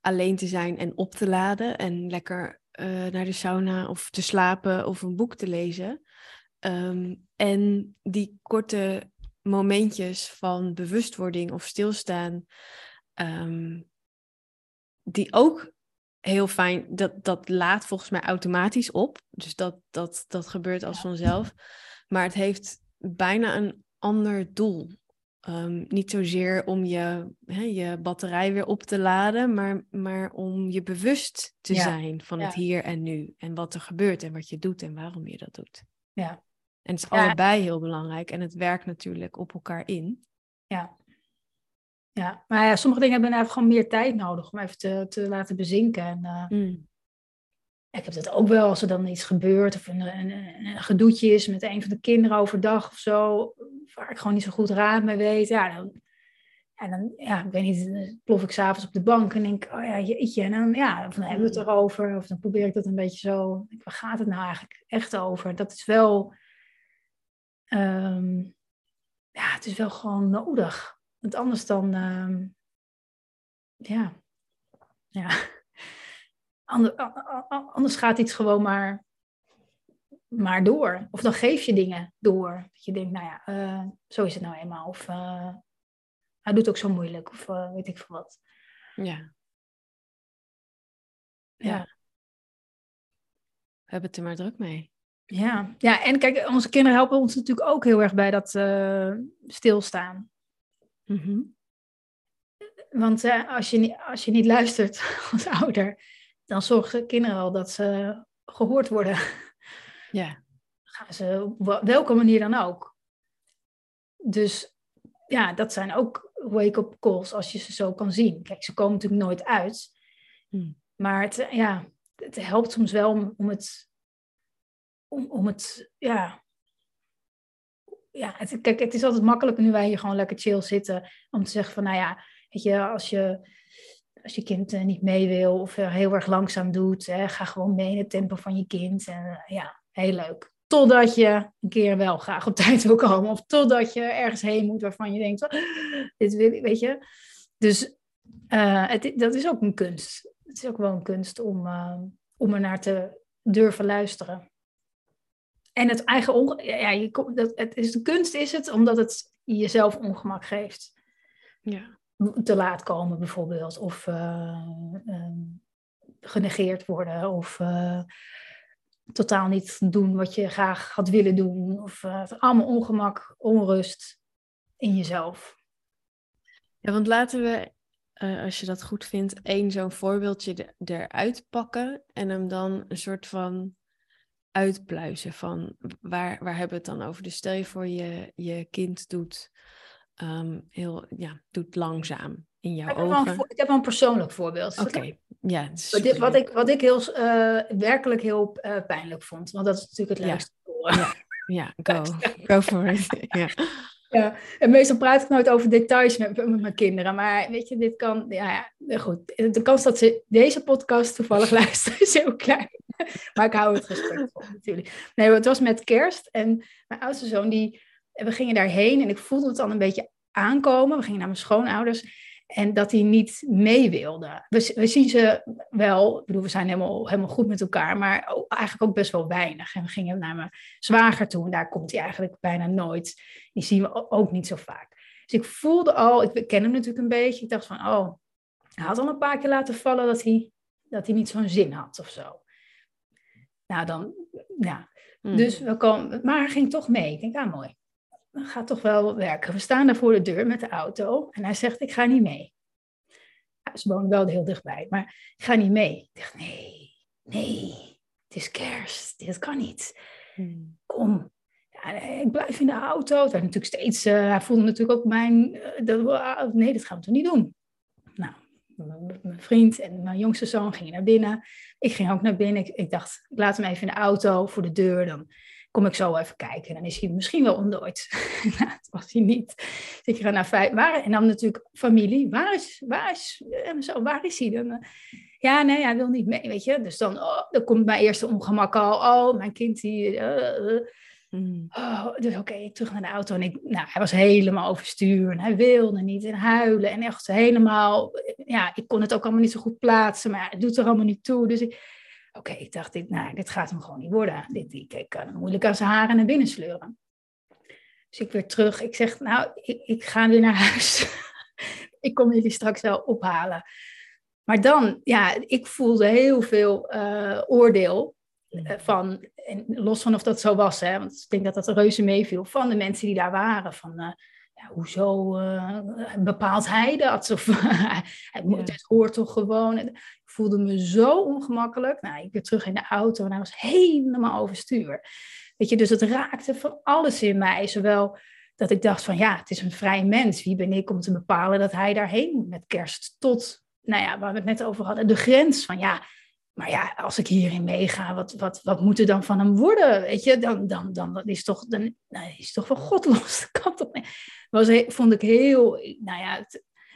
alleen te zijn en op te laden en lekker uh, naar de sauna of te slapen of een boek te lezen. Um, en die korte momentjes van bewustwording of stilstaan, um, die ook heel fijn, dat, dat laat volgens mij automatisch op. Dus dat, dat, dat gebeurt als vanzelf. Maar het heeft bijna een ander doel. Um, niet zozeer om je, hè, je batterij weer op te laden, maar, maar om je bewust te zijn van het hier en nu. En wat er gebeurt en wat je doet en waarom je dat doet. Ja, en het is allebei heel belangrijk en het werkt natuurlijk op elkaar in. Ja. Ja, maar ja, sommige dingen hebben even gewoon meer tijd nodig om even te, te laten bezinken. En, uh, mm. Ik heb dat ook wel als er dan iets gebeurt of een, een, een, gedoetje is met een van de kinderen overdag of zo, waar ik gewoon niet zo goed raad mee weet. Ja, dan, en dan, ja, ik weet niet, dan plof ik s'avonds op de bank en denk, oh ja, jeetje. En dan, ja, dan hebben we het mm. erover. Of dan probeer ik dat een beetje zo, waar gaat het nou eigenlijk echt over? Dat is wel um, ja, het is wel gewoon nodig. Want anders dan, um, ja, ja. Ander, anders gaat iets gewoon maar, maar door. Of dan geef je dingen door. Dat je denkt, nou ja, uh, zo is het nou eenmaal. Of uh, hij doet ook zo moeilijk. Of uh, weet ik veel wat. Ja. Ja. We hebben het er maar druk mee. Ja. ja, en kijk, onze kinderen helpen ons natuurlijk ook heel erg bij dat uh, stilstaan. Mm Want uh, als, je, als je niet luistert als ouder, dan zorgen kinderen al dat ze gehoord worden. Ja. Gaan ze op welke manier dan ook. Dus ja, dat zijn ook wake-up calls als je ze zo kan zien. Kijk, ze komen natuurlijk nooit uit. Mm. Maar het, ja, het helpt soms wel om, om het om, om het, ja. Ja, het, kijk, het is altijd makkelijker nu wij hier gewoon lekker chill zitten. Om te zeggen van, nou ja, weet je, als je, als je kind uh, niet mee wil of heel erg langzaam doet, ga gewoon mee in het tempo van je kind. En uh, ja, heel leuk. Totdat je een keer wel graag op tijd wil komen. Of totdat je ergens heen moet waarvan je denkt, oh, dit wil ik, weet je. Dus het, dat is ook een kunst. Het is ook wel een kunst om, om er naar te durven luisteren. En het eigen ongemak, ja, je, dat, het is, de kunst is het omdat het jezelf ongemak geeft. Ja. Te laat komen bijvoorbeeld. Of uh, genegeerd worden. Of uh, totaal niet doen wat je graag had willen doen. Of uh, allemaal ongemak, onrust in jezelf. Ja, want laten we, als je dat goed vindt, één zo'n voorbeeldje eruit pakken. En hem dan een soort van uitpluizen van waar, waar hebben we het dan over? Dus stel je voor je, je kind doet um, heel, ja, doet langzaam in jouw ik ogen. Heb ik heb een persoonlijk voorbeeld. Oké, ja. Wat, wat, ik, wat ik heel, uh, werkelijk heel uh, pijnlijk vond, want dat is natuurlijk het leukste. Ja, ja, go. go for it. ja. Ja, en meestal praat ik nooit over details met, met mijn kinderen. Maar weet je, dit kan, ja, ja, goed. De kans dat ze deze podcast toevallig luisteren is heel klein. Maar ik hou het respectvol natuurlijk. Nee, het was met kerst en mijn oudste zoon, die, we gingen daarheen en ik voelde het al een beetje aankomen. We gingen naar mijn schoonouders. En dat hij niet mee wilde. We, we zien ze wel, ik bedoel, we zijn helemaal, helemaal goed met elkaar, maar eigenlijk ook best wel weinig. En we gingen naar mijn zwager toe en daar komt hij eigenlijk bijna nooit. Die zien we ook niet zo vaak. Dus ik voelde al, ik ken hem natuurlijk een beetje, ik dacht van, oh, hij had al een paar keer laten vallen dat hij, dat hij niet zo'n zin had of zo. Nou, dan, ja. Hmm. Dus we komen, maar hij ging toch mee. Ik denk, ah, mooi gaat toch wel werken. We staan daar voor de deur met de auto en hij zegt, ik ga niet mee. Ja, ze wonen wel heel dichtbij, maar ik ga niet mee. Ik dacht, nee, nee, het is kerst, dit kan niet. Hmm. Kom. Ja, ik blijf in de auto. Het natuurlijk steeds, uh, hij voelde natuurlijk ook mijn, uh, dat, uh, nee, dat gaan we toch niet doen. Nou, mijn vriend en mijn jongste zoon gingen naar binnen. Ik ging ook naar binnen. Ik, ik dacht, ik laat hem even in de auto voor de deur. Dan kom ik zo even kijken. Dan is hij misschien wel ontdooid. nou, dat was hij niet. Ga naar vijf. Waar, en dan natuurlijk familie. Waar is, waar is, eh, zo, waar is hij dan? Ja, nee, hij wil niet mee, weet je. Dus dan, oh, dan komt mijn eerste ongemak al. Oh, mijn kind die... Uh, Oh, dus oké, okay, terug naar de auto. En ik, nou, hij was helemaal overstuur. En hij wilde niet. En huilen. En echt helemaal... Ja, ik kon het ook allemaal niet zo goed plaatsen. Maar het doet er allemaal niet toe. Dus ik Oké, ik dacht, dit, nou, dit gaat hem gewoon niet worden. Dit, ik, ik kan hem moeilijk aan zijn haren naar binnen sleuren. Dus ik weer terug. Ik zeg, nou, ik, ik ga weer naar huis. ik kom jullie straks wel ophalen. Maar dan, ja, ik voelde heel veel uh, oordeel uh, van, en los van of dat zo was, hè, want ik denk dat dat reuze meeviel, van de mensen die daar waren. Van, uh, ja, hoezo bepaalt hij dat? Of het, hoort toch gewoon? voelde me zo ongemakkelijk. Nou, ik weer terug in de auto en hij was helemaal overstuur. Weet je, dus het raakte van alles in mij. Zowel dat ik dacht van ja, het is een vrij mens. Wie ben ik om te bepalen dat hij daarheen moet met kerst? Tot, nou ja, waar we het net over hadden, de grens van ja, maar ja, als ik hierin meega, wat, wat, wat moet er dan van hem worden? Weet je, dan, dan, dan is toch, dan, nou, is toch wel godloos. Dat kan toch niet? Was, vond ik heel, nou ja,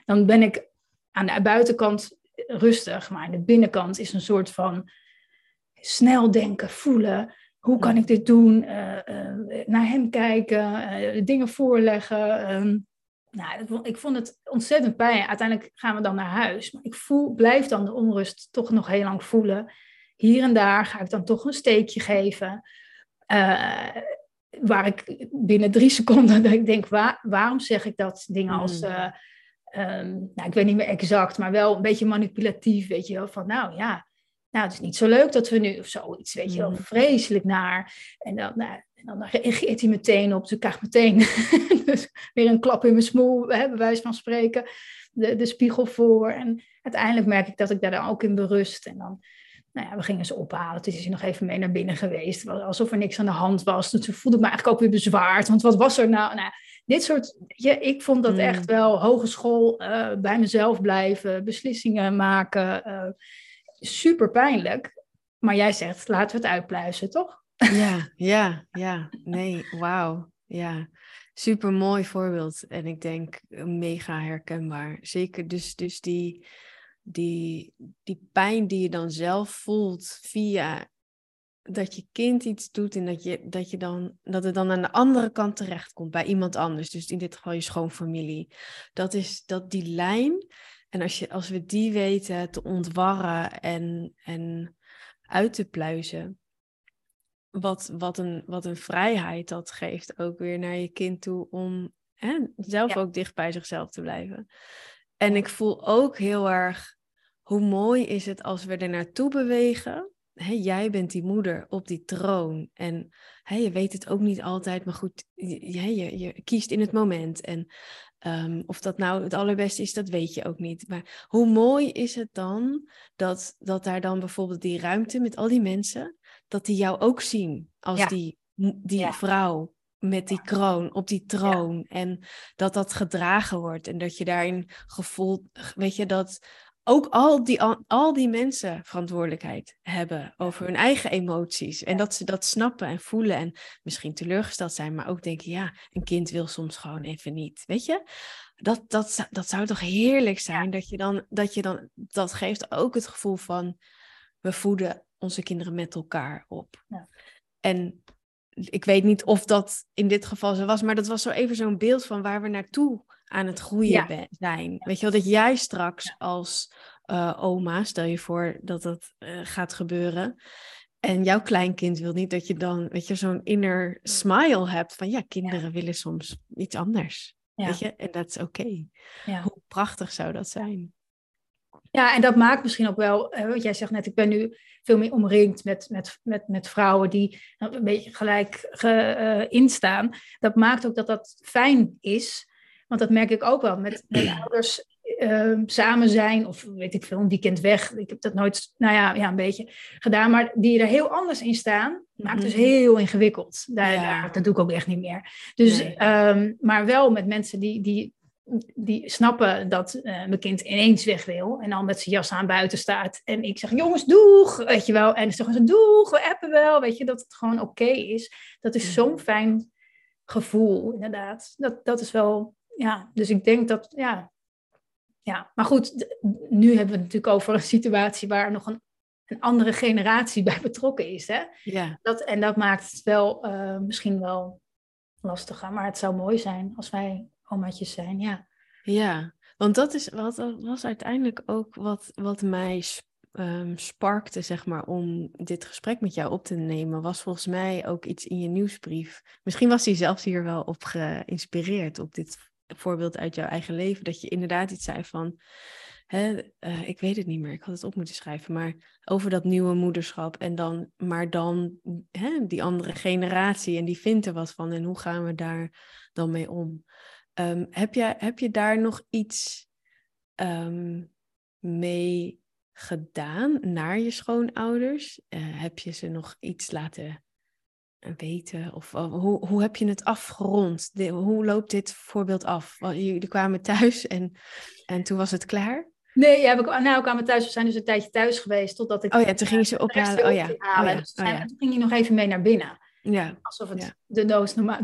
dan ben ik aan de buitenkant rustig, maar aan de binnenkant is een soort van snel denken, voelen. Hoe kan ik dit doen? Uh, uh, naar hem kijken, uh, dingen voorleggen. Ehm, nou, ik vond het ontzettend pijn. Uiteindelijk gaan we dan naar huis. Maar ik voel, blijf dan de onrust toch nog heel lang voelen. Hier en daar ga ik dan toch een steekje geven. waar ik binnen drie seconden denk, waar, waarom zeg ik dat? Dingen als, mm. Ehm, nou, ik weet niet meer exact, maar wel een beetje manipulatief, weet je wel, van nou ja, nou het is niet zo leuk dat we nu, of zoiets, weet je wel, mm. vreselijk naar. En dan, nou, en dan reageert hij meteen op, dus ik krijg meteen dus weer een klap in mijn smoel, hè, bij wijze van spreken, de, de spiegel voor. En uiteindelijk merk ik dat ik daar dan ook in berust. En dan, nou ja, we gingen ze ophalen. Toen is hij nog even mee naar binnen geweest. Alsof er niks aan de hand was. Toen voelde ik me eigenlijk ook weer bezwaard. Want wat was er nou? nou dit soort, ja, ik vond dat echt hmm. wel hogeschool, uh, bij mezelf blijven, beslissingen maken. Uh, super pijnlijk. Maar jij zegt, laten we het uitpluizen, toch? Ja, ja, ja. Nee, wauw. Ja, super mooi voorbeeld. En ik denk mega herkenbaar. Zeker dus, dus die, die, die pijn die je dan zelf voelt via dat je kind iets doet en dat, je, dat, je dan, dat het dan aan de andere kant terechtkomt bij iemand anders. Dus in dit geval je schoonfamilie. Dat is dat die lijn. En als, je, als we die weten te ontwarren en, en uit te pluizen, wat, wat, een, wat een vrijheid dat geeft ook weer naar je kind toe om hè, zelf ook dicht bij zichzelf te blijven. En ik voel ook heel erg hoe mooi is het als we er naartoe bewegen. jij bent die moeder op die troon. En je weet het ook niet altijd, maar goed, je, je, je kiest in het moment. En Ehm, of dat nou het allerbeste is, dat weet je ook niet. Maar hoe mooi is het dan dat, dat daar dan bijvoorbeeld die ruimte met al die mensen, dat die jou ook zien als die, die vrouw met die kroon op die troon. En dat dat gedragen wordt en dat je daarin gevoeld, weet je, dat ook al die, al die mensen verantwoordelijkheid hebben over hun eigen emoties. En dat ze dat snappen en voelen en misschien teleurgesteld zijn, maar ook denken, ja, een kind wil soms gewoon even niet. Weet je? Dat, dat, dat zou toch heerlijk zijn dat je dan, dat je dan, dat geeft ook het gevoel van, we voeden onze kinderen met elkaar op. Ja. En ik weet niet of dat in dit geval zo was, maar dat was zo even zo'n beeld van waar we naartoe aan het groeien zijn. Weet je wel, dat jij straks als uh, oma, stel je voor dat dat uh, gaat gebeuren. En jouw kleinkind wil niet dat je dan, weet je, zo'n inner smile hebt van ja, kinderen willen soms iets anders. Weet je, en dat is oké. Hoe prachtig zou dat zijn? Ja, en dat maakt misschien ook wel, wat jij zegt net, ik ben nu veel meer omringd met, met, met, met vrouwen die een beetje gelijk uh, instaan. Dat maakt ook dat dat fijn is. Want dat merk ik ook wel met, met ouders uh, samen zijn, of weet ik veel, een weekend weg. Ik heb dat nooit, nou ja, ja een beetje gedaan, maar die er heel anders in staan, maakt dus mhm. heel ingewikkeld. Daar, daar, dat doe ik ook echt niet meer. Dus, ehm, maar wel met mensen die, die, die snappen dat uh, mijn kind ineens weg wil en dan met zijn jas aan buiten staat. En ik zeg, jongens, doeg, weet je wel. En dan zeggen ze, doeg, we appen wel, weet je, dat het gewoon oké is. Dat is zo'n fijn gevoel, inderdaad. Dat, dat is wel ja, dus ik denk dat, ja. Ja, maar goed, nu hebben we het natuurlijk over een situatie waar nog een, een andere generatie bij betrokken is. Hè? Ja. Dat, en dat maakt het wel uh, misschien wel lastiger. Maar het zou mooi zijn als wij omaatjes zijn, ja. Ja, want dat is wat was uiteindelijk ook wat, wat mij um, sparkte, zeg maar, om dit gesprek met jou op te nemen, was volgens mij ook iets in je nieuwsbrief. Misschien was hij zelfs hier wel op geïnspireerd, op dit voorbeeld uit jouw eigen leven, dat je inderdaad iets zei van, hè, uh, ik weet het niet meer, ik had het op moeten schrijven, maar over dat nieuwe moederschap en dan, maar dan hè, die andere generatie en die vindt er wat van en hoe gaan we daar dan mee om? Um, heb, je, heb je daar nog iets um, mee gedaan naar je schoonouders? Uh, heb je ze nog iets laten weten? Of hoe, hoe heb je het afgerond? hoe loopt dit voorbeeld af? Jullie kwamen thuis en, en toen was het klaar? Nee, ja, we, nou, we kwamen thuis. We zijn dus een tijdje thuis geweest totdat ik... Oh ja, toen gingen ze ophalen. Oh ja. Oh ja. Dus oh toen ging hij nog even mee naar binnen. Ja. Alsof het de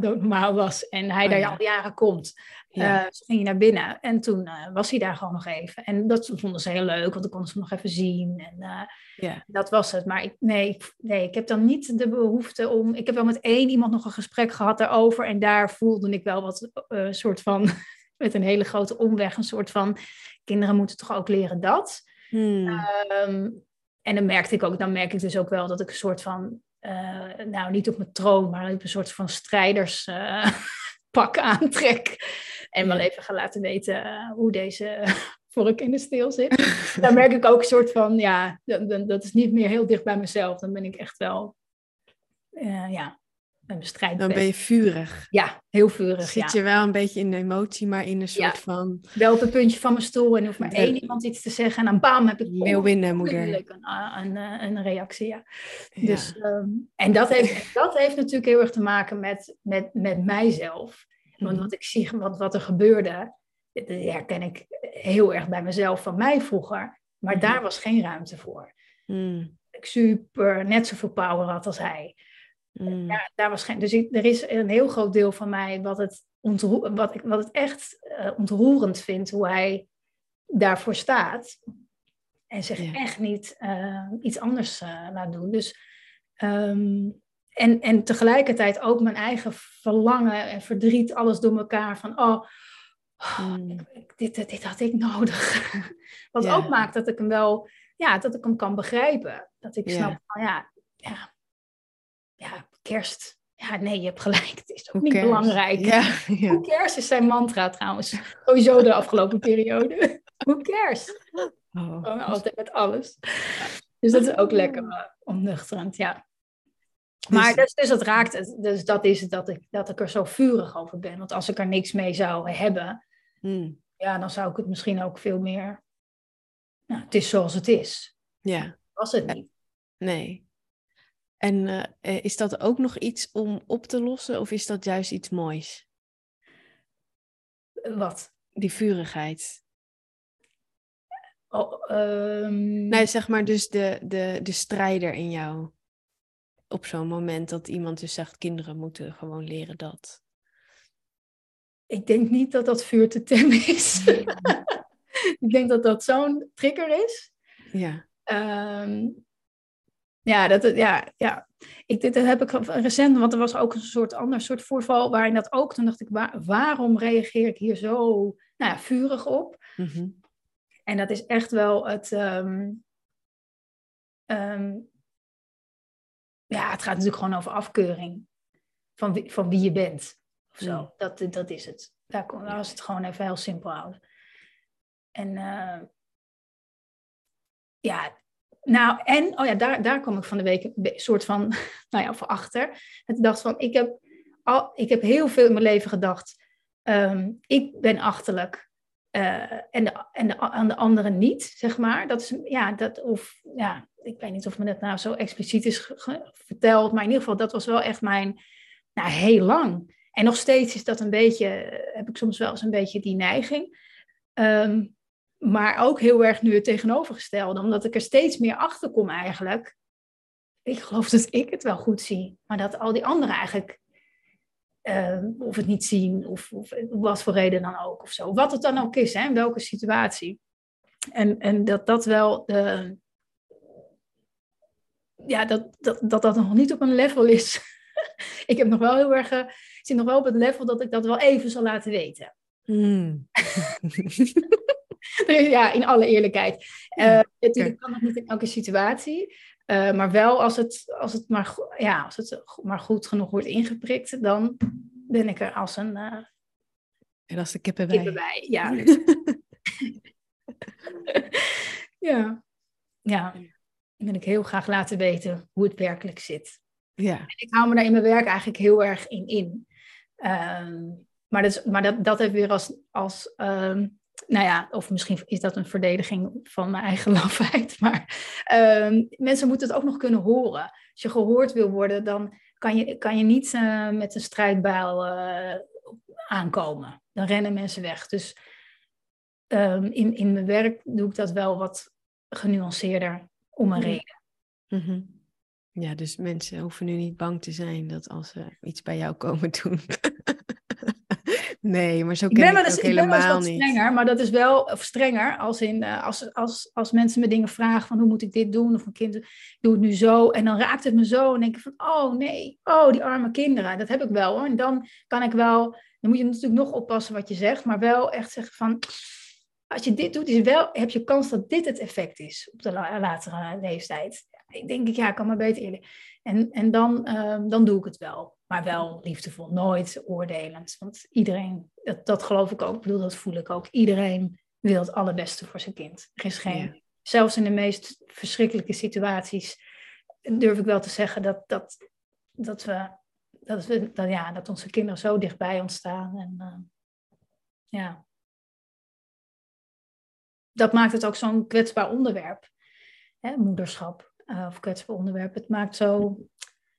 doodnormaal, was en hij oh, daar al jaren komt. Ja. Uh, ging hij naar binnen en toen uh, was hij daar gewoon nog even. En dat vonden ze heel leuk, want dan konden ze hem nog even zien. En uh, ja. dat was het. Maar ik, nee, nee, ik heb dan niet de behoefte om... Ik heb wel met één iemand nog een gesprek gehad daarover. En daar voelde ik wel wat een soort van... met een hele grote omweg, een soort van... Kinderen moeten toch ook leren dat. Hmm. Um, en dan merkte ik ook, dan merk ik dus ook wel dat ik een soort van uh, nou niet op mijn troon, maar op een soort van strijderspak uh, aantrek. En wel even gaan laten weten uh, hoe deze vork in de steel zit. Dan merk ik ook een soort van, ja, dat, dat is niet meer heel dicht bij mezelf. Dan ben ik echt wel, ja, dan ben je vurig. Ja, heel vurig. Zit je wel een beetje in de emotie, maar in een soort van. Wel op het puntje van mijn stoel en hoeft maar één iemand iets te zeggen. En dan bam heb ik. Leeuwinnen, moeder. Een, een, een, reactie, ja. Dus, ehm, en dat heeft, dat heeft natuurlijk heel erg te maken met, met, met mijzelf. Want mhm. wat ik zie, wat, wat er gebeurde, dat herken ik heel erg bij mezelf van mij vroeger. Maar mhm. daar was geen ruimte voor. Mm. Ik super, net zoveel power had als hij. Mm. Ja, daar was geen, dus er is een heel groot deel van mij wat het, ontroer, wat ik, wat het echt uh, ontroerend vindt hoe hij daarvoor staat. En zich echt niet uh, iets anders uh, laat doen. Dus, um, en, en tegelijkertijd ook mijn eigen verlangen en verdriet, alles door elkaar. Van, oh, oh mm. dit, dit had ik nodig. Wat ook maakt dat ik hem wel, ja, dat ik hem kan begrijpen. Dat ik snap van, ja, ja ja, kerst. ja, nee, je hebt gelijk. Het is ook Who niet cares? belangrijk. Ja, ja. Who cares is zijn mantra trouwens. Sowieso de afgelopen periode. Who cares? Oh. Gewoon altijd met alles. Dus dat is ook lekker uh, omnuchterend, ja. Maar dus, dus het raakt het. Dus dat is het dat ik, dat ik er zo vurig over ben. Want als ik er niks mee zou hebben, Hmm. ja, dan zou ik het misschien ook veel meer. Nou, het is zoals het is. Ja, Was het niet. nee. En eh, eh, is dat ook nog iets om op te lossen of is dat juist iets moois? Wat? Die vurigheid. Oh, ehm, Nee, zeg maar dus de, de, de strijder in jou. Op zo'n moment dat iemand dus zegt, kinderen moeten gewoon leren dat. Ik denk niet dat dat vuur te temmen is. ik denk dat dat zo'n trigger is. Ja. Ehm, ja, dat, het- ja, ja. Ik, dit heb ik recent, want er was ook een soort ander soort voorval waarin dat ook. Toen dacht ik, waar- waarom reageer ik hier zo nou ja, vurig op? Mhm. En dat is echt wel het. ehm, ehm, ja, het gaat natuurlijk gewoon over afkeuring van wie, van wie je bent. Of zo. Mm. Dat, dat is het. Daar, kon, was het gewoon even heel simpel houden. En eh, ja, nou, en oh ja, daar, daar kwam ik van de week een soort van, nou ja, voor achter. Toen dacht van, ik heb, al, ik heb heel veel in mijn leven gedacht. ehm, ik ben achterlijk. eh, en de, en de, aan de anderen niet, zeg maar. Dat is, ja, dat, of, ja, ik weet niet of me dat nou zo expliciet is verteld, maar in ieder geval, dat was wel echt mijn, nou, heel lang. En nog steeds is dat een beetje, heb ik soms wel eens een beetje die neiging. Ehm, maar ook heel erg nu het tegenovergestelde, omdat ik er steeds meer achter kom eigenlijk. Ik geloof dat ik het wel goed zie, maar dat al die anderen eigenlijk ehm, of het niet zien, of, of wat voor reden dan ook, of zo. Wat het dan ook is, hè, in welke situatie. En, en dat dat wel de. Ja, dat dat, dat dat nog niet op een level is. ik heb nog wel heel erg. eh, ik zit nog wel op het level dat ik dat wel even zal laten weten. Hmm. ja, in alle eerlijkheid. Eh, natuurlijk kan dat niet in elke situatie. eh, maar wel als het, als, het maar, ja, als het maar goed genoeg wordt ingeprikt, dan ben ik er als een eh En als de kippen bij. kippen bij. Ja. ja. ja. Dan wil ik heel graag laten weten hoe het werkelijk zit. Ja. ik hou me daar in mijn werk eigenlijk heel erg in in. Ehm, maar dat, is, maar dat, dat heeft weer als, als ehm, nou ja, of misschien is dat een verdediging van mijn eigen lafheid, maar ehm, mensen moeten het ook nog kunnen horen. Als je gehoord wil worden, dan kan je, kan je niet eh, met een strijdbijl eh, aankomen. Dan rennen mensen weg. Dus ehm, in, in mijn werk doe ik dat wel wat genuanceerder om een Mhm. reden. Mhm. Ja, dus mensen hoeven nu niet bang te zijn dat als ze iets bij jou komen doen. nee, maar zo Ik ken ben ik wel eens, ben wel eens helemaal wat niet. strenger, maar dat is wel of strenger als, in, eh, als, als, als mensen me dingen vragen van hoe moet ik dit doen of een kind doe het nu zo en dan raakt het me zo en denk ik van oh nee, oh die arme kinderen, dat heb ik wel hoor. En dan kan ik wel, dan moet je natuurlijk nog oppassen wat je zegt, maar wel echt zeggen van als je dit doet, is wel, heb je kans dat dit het effect is op de la- latere leeftijd. Ik denk ik, ja, ik kan maar beter eerlijk. En, en dan, ehm, dan doe ik het wel. Maar wel liefdevol, nooit oordelend. Want iedereen, dat, dat geloof ik ook, ik bedoel, dat voel ik ook. Iedereen wil het allerbeste voor zijn kind. Er is geen, Ja. zelfs in de meest verschrikkelijke situaties, durf ik wel te zeggen dat, dat, dat we, dat, we dat, ja, dat onze kinderen zo dichtbij ons staan. En eh, ja, dat maakt het ook zo'n kwetsbaar onderwerp. Hè, moederschap eh, of kwetsbaar onderwerp. Het maakt zo.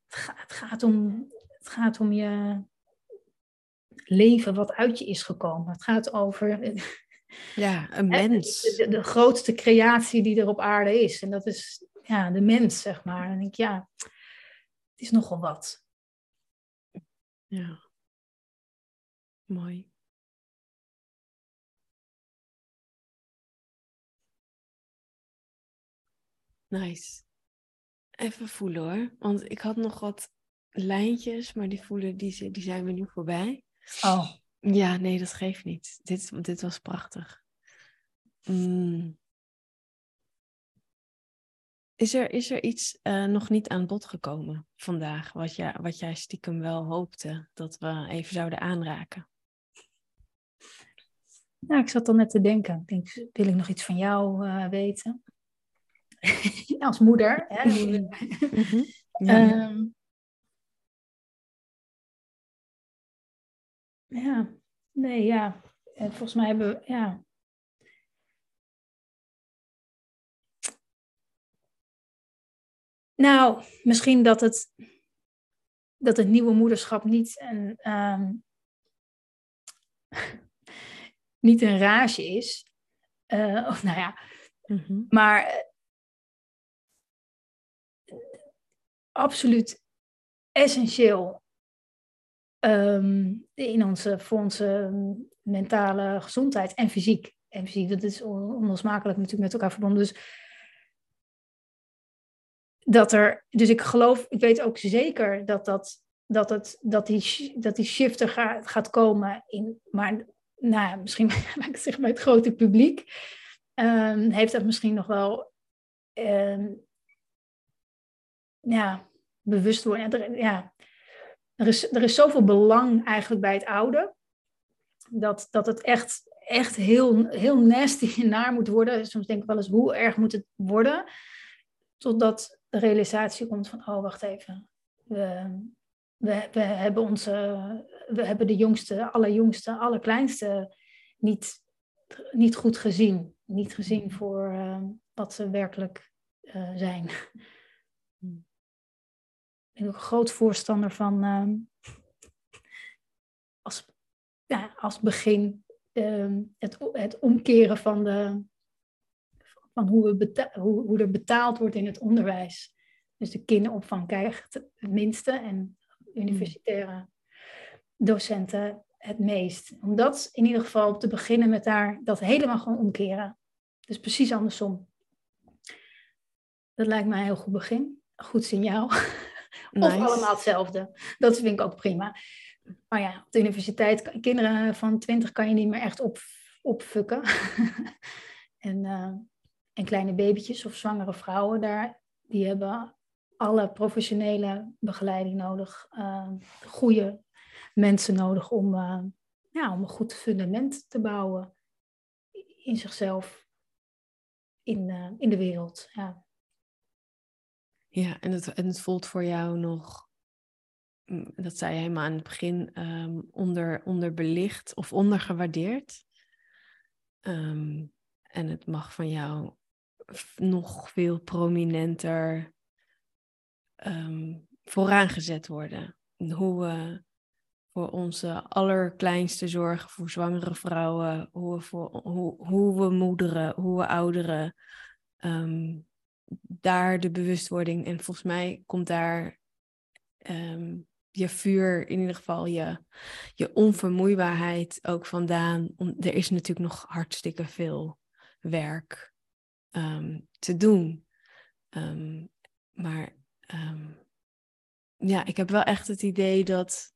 Het, gaat om, het gaat om je leven wat uit je is gekomen. Het gaat over eh, Ja, een mens. De grootste creatie die er op aarde is. En dat is ja, de mens, zeg maar. En dan denk ik, ja, het is nogal wat. Ja. Mooi. Nice. Even voelen hoor. Want ik had nog wat lijntjes, maar die voelen, die, die zijn we nu voorbij. Oh, Ja, nee, dat geeft niet. Dit, dit was prachtig. Mm. Is er, is er iets uh, nog niet aan bod gekomen vandaag, wat, jij, wat jij stiekem wel hoopte dat we even zouden aanraken? Nou, ik zat al net te denken. Ik denk, wil ik nog iets van jou uh, weten? Als moeder. Hè? Mm -hmm. ja. Um, ja, nee, ja. En volgens mij hebben we, ja, Nou, misschien dat het, dat het nieuwe moederschap niet een, um, niet een rage is. Uh, of nou ja, mm-hmm. maar uh, absoluut essentieel um, in onze, voor onze mentale gezondheid en fysiek. En fysiek, dat is onlosmakelijk natuurlijk met elkaar verbonden. Dus dat er, dus ik geloof, ik weet ook zeker dat, dat, dat, het, dat, die, dat die shift er gaat, komen. In, maar nou, misschien laat ik zeg, bij het grote publiek um, heeft dat misschien nog wel um, ja, bewust worden. Ja, er, is, er is zoveel belang eigenlijk bij het oude. Dat, dat het echt, echt heel, heel nasty en naar moet worden. Soms denk ik wel eens, hoe erg moet het worden? Totdat de realisatie komt van, oh wacht even, we, we, hebben onze, we hebben de jongste, allerjongste, allerkleinste niet, niet goed gezien. Niet gezien voor uh, wat ze werkelijk uh, zijn. Ben ook een groot voorstander van uh, als, ja, als begin het, het omkeren van de, van hoe, we hoe, hoe er betaald wordt in het onderwijs. Dus de kinderopvang krijgt het minste en universitaire docenten het meest. Om dat in ieder geval te beginnen met daar dat helemaal gewoon omkeren. Dus precies andersom. Dat lijkt mij een heel goed begin. Goed signaal. Of allemaal hetzelfde. Dat vind ik ook prima. Maar ja, op de universiteit, kinderen van 20 kan je niet meer echt op, opfukken. en uh, en kleine babytjes of zwangere vrouwen daar, die hebben alle professionele begeleiding nodig. Uh, goede mensen nodig om, uh, ja, om een goed fundament te bouwen in zichzelf, in, in de wereld. Ja, ja en, het, voelt voor jou nog, mm, dat zei je helemaal aan het begin, um, onder, onderbelicht of ondergewaardeerd. Um, en het mag van jou nog veel prominenter um, vooraangezet worden. Hoe we voor onze allerkleinste zorgen, voor zwangere vrouwen, hoe we, voor, hoe, hoe we moederen, hoe we ouderen, daar de bewustwording. En volgens mij komt daar um, je vuur, in ieder geval je, je onvermoeibaarheid ook vandaan. er is natuurlijk nog hartstikke veel werk um, te doen. Um, maar ja, ik heb wel echt het idee dat,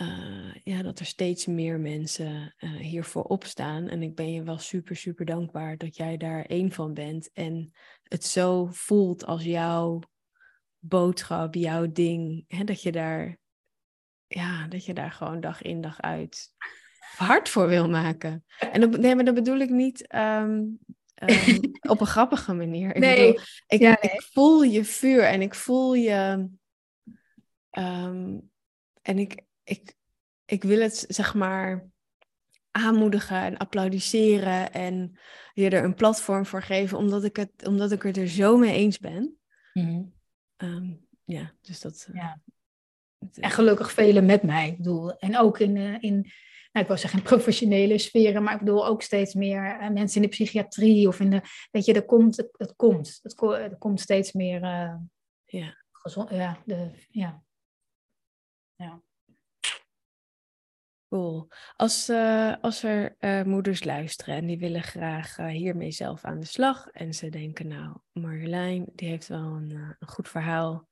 uh, ja, dat er steeds meer mensen uh, hiervoor opstaan. En ik ben je wel super, super dankbaar dat jij daar één van bent. En het zo voelt als jouw boodschap, jouw ding. Hè, dat je daar, ja, dat je daar gewoon dag in, dag uit hard voor wil maken. En dat, nee, maar dat bedoel ik niet um, um, op een grappige manier. Ik nee. Bedoel, ik, ja, nee. ik, voel je vuur en ik voel je. Um, en ik, ik, ik wil het zeg maar aanmoedigen en applaudisseren en je er een platform voor geven, omdat ik het, omdat ik het er zo mee eens ben. Mm -hmm. ja, dus dat. Ja. En gelukkig velen met mij. Ik bedoel, en ook in, uh, in nou, ik wil zeggen in professionele sferen, maar ik bedoel ook steeds meer uh, mensen in de psychiatrie of in de, weet je, er komt, het, het komt, het, er komt steeds meer, uh, ja, gezond, ja, de, ja, ja. Cool. Als, uh, als er moeders luisteren en die willen graag hiermee zelf aan de slag en ze denken, nou, Marjolein, die heeft wel een, een goed verhaal.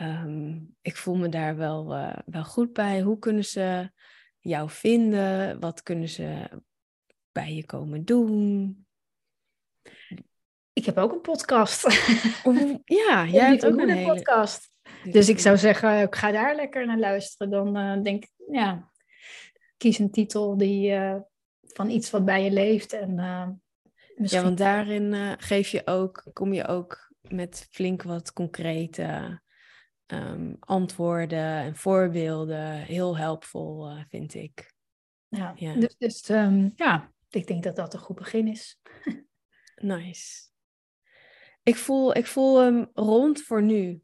Um, ik voel me daar wel, wel goed bij. Hoe kunnen ze jou vinden? Wat kunnen ze bij je komen doen? ik heb ook een podcast. ja, jij hebt ook een hele... podcast. Dus ik zou zeggen, ik ga daar lekker naar luisteren. Dan denk ik, ja, kies een titel die, uh, van iets wat bij je leeft. En, uh, Ja, want daarin geef je ook, kom je ook met flink wat concrete um, antwoorden en voorbeelden. Heel helpvol, vind ik. Ja, ja. dus, dus um, ja, ik denk dat dat een goed begin is. nice. Ik voel, ik voel hem rond voor nu.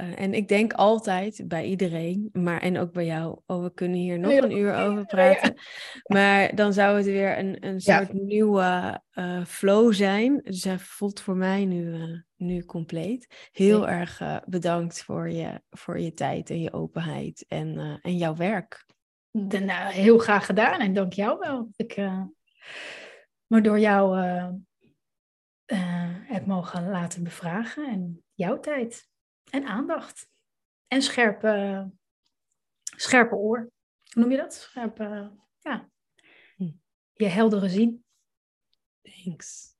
Uh, en ik denk altijd bij iedereen, maar en ook bij jou, oh, we kunnen hier nog een uur over praten. Maar dan zou het weer een, een soort nieuwe uh, flow zijn. Dus hij voelt voor mij nu, uh, nu compleet. Heel erg bedankt voor je, voor je tijd en je openheid en, en jouw werk. Nou, heel graag gedaan en dank jou wel. Ik, maar door jou heb mogen laten bevragen en jouw tijd en aandacht. En scherpe, scherpe oor. Hoe noem je dat? Scherpe, ja. Hm. Je heldere zien. Thanks.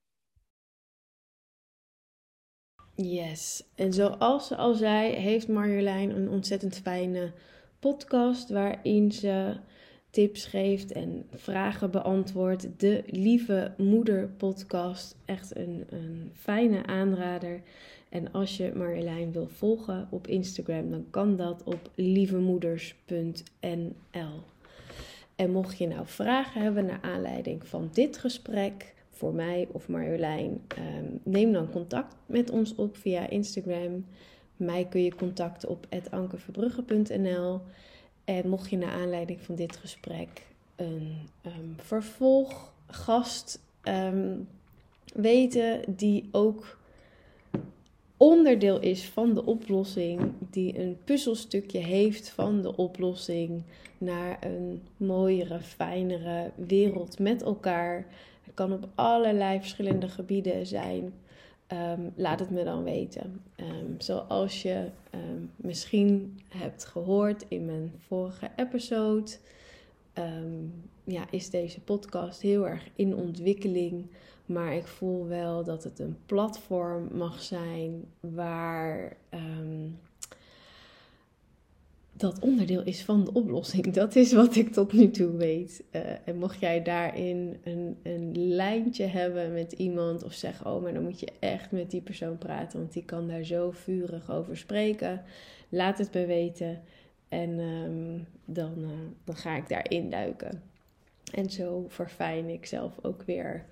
Yes. En zoals ze al zei, heeft Marjolein een ontzettend fijne podcast waarin ze tips geeft en vragen beantwoordt. De Lieve Moeder podcast. Echt een, een fijne aanrader. En als je Marjolein wil volgen op Instagram, dan kan dat op lievemoeders.nl. En mocht je nou vragen hebben naar aanleiding van dit gesprek, voor mij of Marjolein, ehm, neem dan contact met ons op via Instagram. Mij kun je contacten op ankerverbrugge.nl. En mocht je naar aanleiding van dit gesprek een um, vervolggast um, weten die ook onderdeel is van de oplossing, die een puzzelstukje heeft van de oplossing naar een mooiere, fijnere wereld met elkaar. Het kan op allerlei verschillende gebieden zijn. Um, laat het me dan weten. Um, zoals je um, misschien hebt gehoord in mijn vorige episode, ja, is deze podcast heel erg in ontwikkeling. Maar ik voel wel dat het een platform mag zijn waar dat onderdeel is van de oplossing. Dat is wat ik tot nu toe weet. Uh, en mocht jij daarin een, een lijntje hebben met iemand of zeggen: Oh, maar dan moet je echt met die persoon praten, want die kan daar zo vurig over spreken. Laat het me weten. En um, dan, uh, dan ga ik daarin duiken. En zo verfijn ik zelf ook weer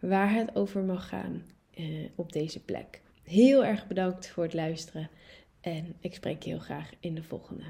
waar het over mag gaan uh, op deze plek. Heel erg bedankt voor het luisteren. En ik spreek je heel graag in de volgende.